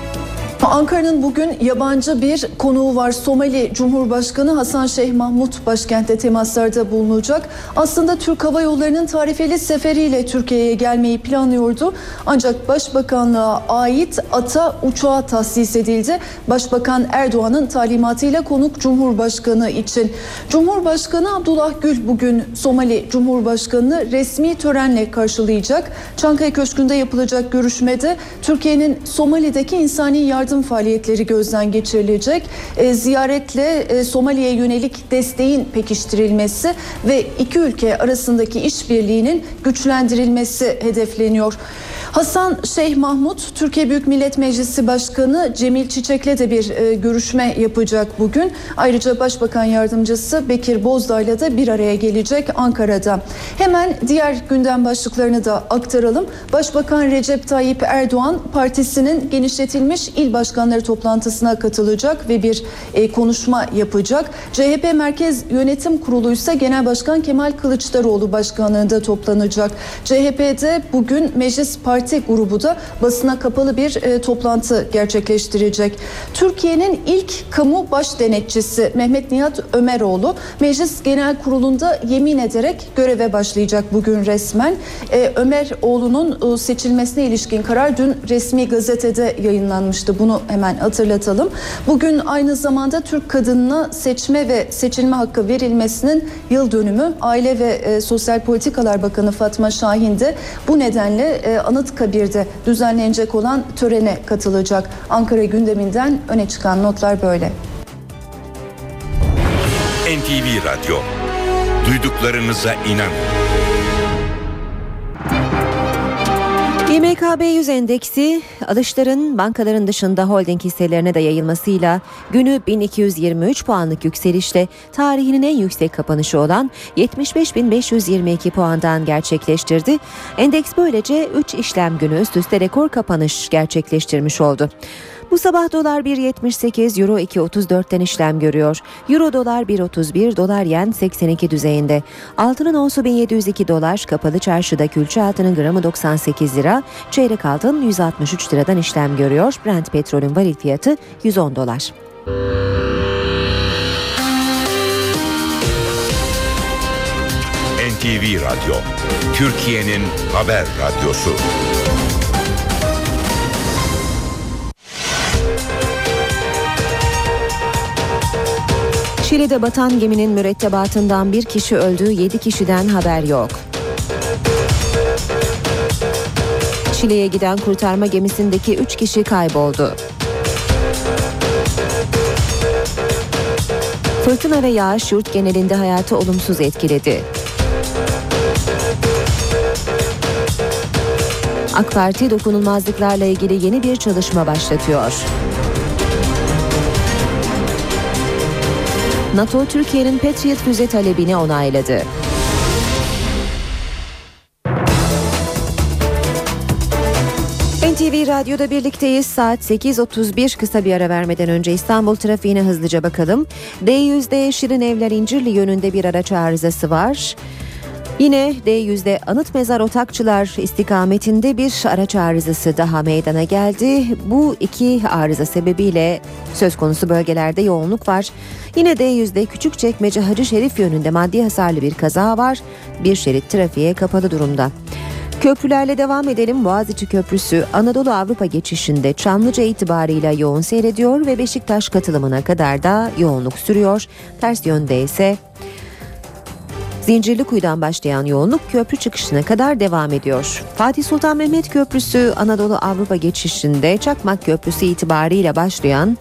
Ankara'nın bugün yabancı bir konuğu var. Somali Cumhurbaşkanı Hasan Şeyh Mahmut başkentte temaslarda bulunacak. Aslında Türk Hava Yolları'nın tarifeli seferiyle Türkiye'ye gelmeyi planlıyordu. Ancak Başbakanlığa ait ata uçağa tahsis edildi. Başbakan Erdoğan'ın talimatıyla konuk Cumhurbaşkanı için. Cumhurbaşkanı Abdullah Gül bugün Somali Cumhurbaşkanı'nı resmi törenle karşılayacak. Çankaya Köşkü'nde yapılacak görüşmede Türkiye'nin Somali'deki insani yardım faaliyetleri gözden geçirilecek. E, ziyaretle e, Somali'ye yönelik desteğin pekiştirilmesi ve iki ülke arasındaki işbirliğinin güçlendirilmesi hedefleniyor. Hasan Şeyh Mahmut, Türkiye Büyük Millet Meclisi Başkanı Cemil Çiçek'le de bir e, görüşme yapacak bugün. Ayrıca Başbakan Yardımcısı Bekir Bozdağ'la da bir araya gelecek Ankara'da. Hemen diğer gündem başlıklarını da aktaralım. Başbakan Recep Tayyip Erdoğan partisinin genişletilmiş il başkanları toplantısına katılacak ve bir e, konuşma yapacak. CHP Merkez Yönetim Kurulu ise Genel Başkan Kemal Kılıçdaroğlu başkanlığında toplanacak. CHP'de bugün Meclis Parti grubu da basına kapalı bir e, toplantı gerçekleştirecek. Türkiye'nin ilk kamu baş denetçisi Mehmet Nihat Ömeroğlu Meclis Genel Kurulu'nda yemin ederek göreve başlayacak bugün resmen. E, Ömeroğlu'nun e, seçilmesine ilişkin karar dün resmi gazetede yayınlanmıştı. Bunu hemen hatırlatalım. Bugün aynı zamanda Türk kadınına seçme ve seçilme hakkı verilmesinin yıl dönümü. Aile ve e, Sosyal Politikalar Bakanı Fatma Şahin de bu nedenle e, Anıtkabir'de düzenlenecek olan törene katılacak. Ankara gündeminden öne çıkan notlar böyle. NTV Radyo. Duyduklarınıza inanın. İMKB 100 endeksi alışların bankaların dışında holding hisselerine de yayılmasıyla günü 1223 puanlık yükselişle tarihinin en yüksek kapanışı olan 75.522 puandan gerçekleştirdi. Endeks böylece 3 işlem günü üst üste rekor kapanış gerçekleştirmiş oldu. Bu sabah dolar 1.78, euro 2.34'ten işlem görüyor. Euro dolar 1.31, dolar yen 82 düzeyinde. Altının onsu 1702 dolar, kapalı çarşıda külçe altının gramı 98 lira, çeyrek altın 163 liradan işlem görüyor. Brent petrolün varil fiyatı 110 dolar. NTV Radyo, Türkiye'nin haber radyosu. Şili'de batan geminin mürettebatından bir kişi öldü, 7 kişiden haber yok. Şili'ye giden kurtarma gemisindeki 3 kişi kayboldu. Fırtına ve yağış yurt genelinde hayatı olumsuz etkiledi. AK Parti dokunulmazlıklarla ilgili yeni bir çalışma başlatıyor. NATO Türkiye'nin Patriot füze talebini onayladı. NTV Radyo'da birlikteyiz. Saat 8.31 kısa bir ara vermeden önce İstanbul trafiğine hızlıca bakalım. D100'de Şirin Evler İncirli yönünde bir araç arızası var. Yine D100'de Anıt Mezar Otakçılar istikametinde bir araç arızası daha meydana geldi. Bu iki arıza sebebiyle söz konusu bölgelerde yoğunluk var. Yine D100'de Küçükçekmece Hacı Şerif yönünde maddi hasarlı bir kaza var. Bir şerit trafiğe kapalı durumda. Köprülerle devam edelim. Boğaziçi Köprüsü Anadolu Avrupa geçişinde Çamlıca itibarıyla yoğun seyrediyor ve Beşiktaş katılımına kadar da yoğunluk sürüyor. Ters yönde ise Zincirlikuyu'dan başlayan yoğunluk köprü çıkışına kadar devam ediyor. Fatih Sultan Mehmet Köprüsü Anadolu Avrupa geçişinde Çakmak Köprüsü itibariyle başlayan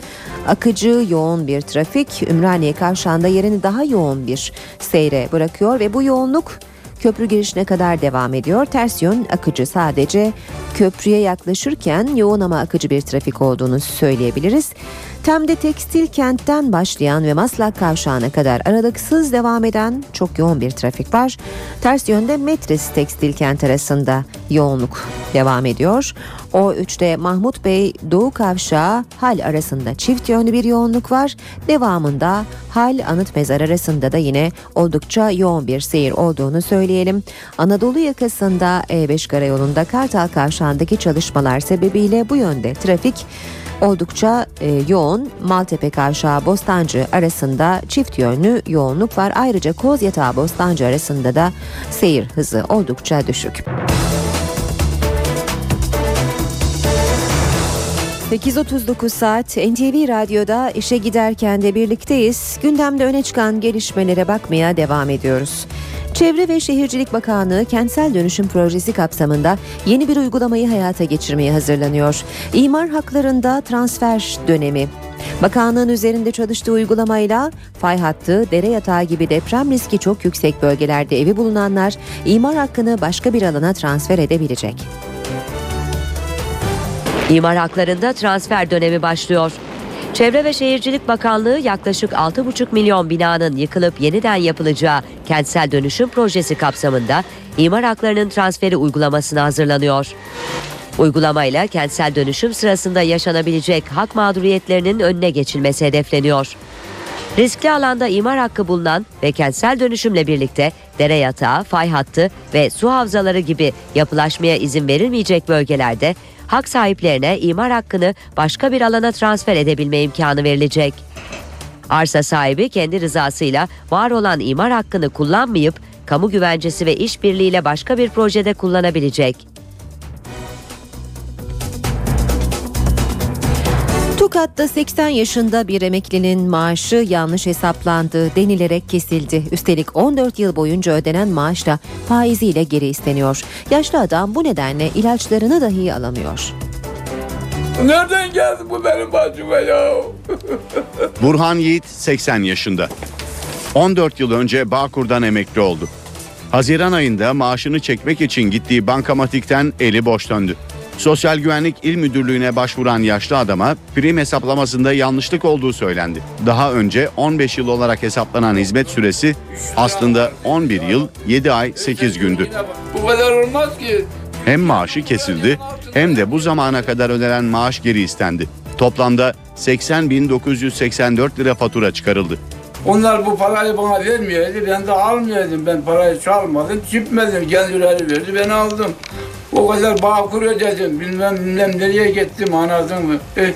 akıcı yoğun bir trafik Ümraniye Kavşağı'nda yerini daha yoğun bir seyre bırakıyor ve bu yoğunluk köprü girişine kadar devam ediyor. Ters yön akıcı sadece köprüye yaklaşırken yoğun ama akıcı bir trafik olduğunu söyleyebiliriz. Tem'de tekstil kentten başlayan ve Maslak kavşağına kadar aralıksız devam eden çok yoğun bir trafik var. Ters yönde Metris tekstil kent arasında yoğunluk devam ediyor. O 3'te Mahmut Bey Doğu Kavşağı Hal arasında çift yönlü bir yoğunluk var. Devamında Hal Anıt Mezar arasında da yine oldukça yoğun bir seyir olduğunu söyleyelim. Anadolu yakasında E5 karayolunda Kartal Kavşağı'ndaki çalışmalar sebebiyle bu yönde trafik oldukça e, yoğun. Maltepe Kavşağı Bostancı arasında çift yönlü yoğunluk var. Ayrıca Kozyatağı Bostancı arasında da seyir hızı oldukça düşük. 8.39 saat NTV Radyo'da işe giderken de birlikteyiz. Gündemde öne çıkan gelişmelere bakmaya devam ediyoruz. Çevre ve Şehircilik Bakanlığı kentsel dönüşüm projesi kapsamında yeni bir uygulamayı hayata geçirmeye hazırlanıyor. İmar haklarında transfer dönemi. Bakanlığın üzerinde çalıştığı uygulamayla fay hattı, dere yatağı gibi deprem riski çok yüksek bölgelerde evi bulunanlar imar hakkını başka bir alana transfer edebilecek. İmar haklarında transfer dönemi başlıyor. Çevre ve Şehircilik Bakanlığı yaklaşık 6,5 milyon binanın yıkılıp yeniden yapılacağı kentsel dönüşüm projesi kapsamında imar haklarının transferi uygulamasına hazırlanıyor. Uygulamayla kentsel dönüşüm sırasında yaşanabilecek hak mağduriyetlerinin önüne geçilmesi hedefleniyor. Riskli alanda imar hakkı bulunan ve kentsel dönüşümle birlikte dere yatağı, fay hattı ve su havzaları gibi yapılaşmaya izin verilmeyecek bölgelerde hak sahiplerine imar hakkını başka bir alana transfer edebilme imkanı verilecek. Arsa sahibi kendi rızasıyla var olan imar hakkını kullanmayıp kamu güvencesi ve işbirliğiyle başka bir projede kullanabilecek. Tokat'ta 80 yaşında bir emeklinin maaşı yanlış hesaplandı denilerek kesildi. Üstelik 14 yıl boyunca ödenen maaş da faiziyle geri isteniyor. Yaşlı adam bu nedenle ilaçlarını dahi alamıyor. Nereden geldi bu benim başıma ya? <laughs> Burhan Yiğit 80 yaşında. 14 yıl önce Bağkur'dan emekli oldu. Haziran ayında maaşını çekmek için gittiği bankamatikten eli boş döndü. Sosyal Güvenlik İl Müdürlüğü'ne başvuran yaşlı adama prim hesaplamasında yanlışlık olduğu söylendi. Daha önce 15 yıl olarak hesaplanan hizmet süresi aslında 11 yıl 7 ay 8 gündü. Bu kadar olmaz ki. Hem maaşı kesildi hem de bu zamana kadar ödenen maaş geri istendi. Toplamda 80.984 lira fatura çıkarıldı. Onlar bu parayı bana vermiyordu. Ben de almıyordum. Ben parayı çalmadım, çipmedim. Kendileri verdi, ben aldım. O kadar bağkur ödedim. Bilmem bilmem nereye gittim anladın mı? E,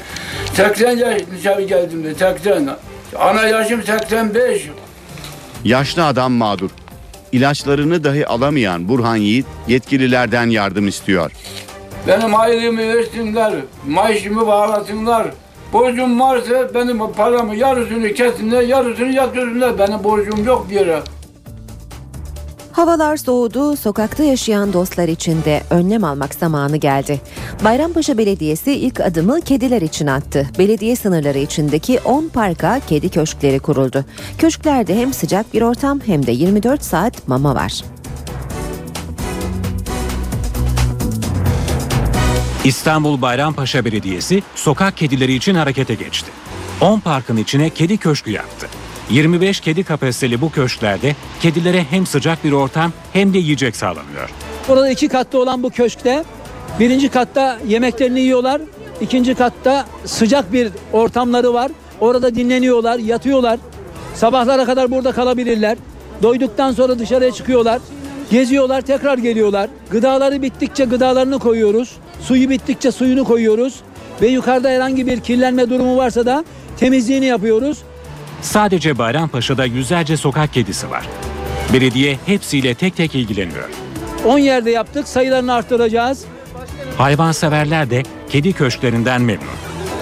80 yaşına geldim de 80. Ana yaşım 85. Yaşlı adam mağdur. İlaçlarını dahi alamayan Burhan Yiğit yetkililerden yardım istiyor. Benim aylığımı versinler, maaşımı bağlasınlar. Borcum varsa benim paramı yarısını kesinler, yarısını yatırsınlar. Benim borcum yok bir yere. Havalar soğudu, sokakta yaşayan dostlar için de önlem almak zamanı geldi. Bayrampaşa Belediyesi ilk adımı kediler için attı. Belediye sınırları içindeki 10 parka kedi köşkleri kuruldu. Köşklerde hem sıcak bir ortam hem de 24 saat mama var. İstanbul Bayrampaşa Belediyesi sokak kedileri için harekete geçti. 10 parkın içine kedi köşkü yaptı. 25 kedi kapasiteli bu köşklerde kedilere hem sıcak bir ortam hem de yiyecek sağlanıyor. Burada iki katlı olan bu köşkte birinci katta yemeklerini yiyorlar. ikinci katta sıcak bir ortamları var. Orada dinleniyorlar, yatıyorlar. Sabahlara kadar burada kalabilirler. Doyduktan sonra dışarıya çıkıyorlar. Geziyorlar, tekrar geliyorlar. Gıdaları bittikçe gıdalarını koyuyoruz. Suyu bittikçe suyunu koyuyoruz. Ve yukarıda herhangi bir kirlenme durumu varsa da temizliğini yapıyoruz. Sadece Bayrampaşa'da yüzlerce sokak kedisi var. Belediye hepsiyle tek tek ilgileniyor. 10 yerde yaptık, sayılarını arttıracağız. Hayvanseverler de kedi köşklerinden memnun.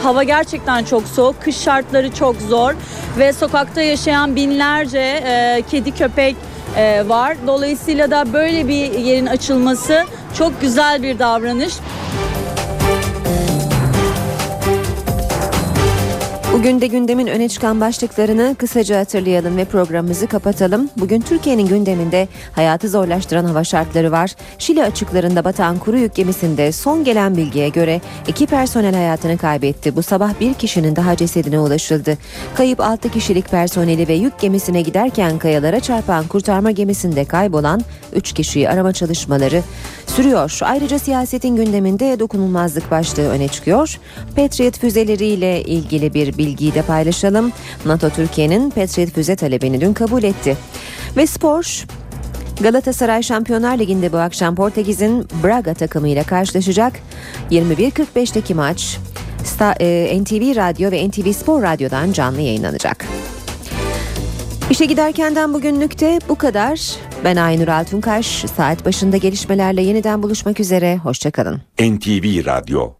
Hava gerçekten çok soğuk, kış şartları çok zor ve sokakta yaşayan binlerce e, kedi köpek e, var. Dolayısıyla da böyle bir yerin açılması çok güzel bir davranış. Bugün de gündemin öne çıkan başlıklarını kısaca hatırlayalım ve programımızı kapatalım. Bugün Türkiye'nin gündeminde hayatı zorlaştıran hava şartları var. Şili açıklarında batan kuru yük gemisinde son gelen bilgiye göre iki personel hayatını kaybetti. Bu sabah bir kişinin daha cesedine ulaşıldı. Kayıp 6 kişilik personeli ve yük gemisine giderken kayalara çarpan kurtarma gemisinde kaybolan 3 kişiyi arama çalışmaları sürüyor. Ayrıca siyasetin gündeminde dokunulmazlık başlığı öne çıkıyor. Patriot füzeleriyle ilgili bir bilgiyi de paylaşalım. NATO Türkiye'nin Patriot füze talebini dün kabul etti. Ve spor Galatasaray Şampiyonlar Ligi'nde bu akşam Portekiz'in Braga takımıyla karşılaşacak. 21.45'teki maç NTV Radyo ve NTV Spor Radyo'dan canlı yayınlanacak. İşe giderkenden bugünlükte bu kadar. Ben Aynur Altunkaş. Saat başında gelişmelerle yeniden buluşmak üzere. Hoşçakalın. NTV Radyo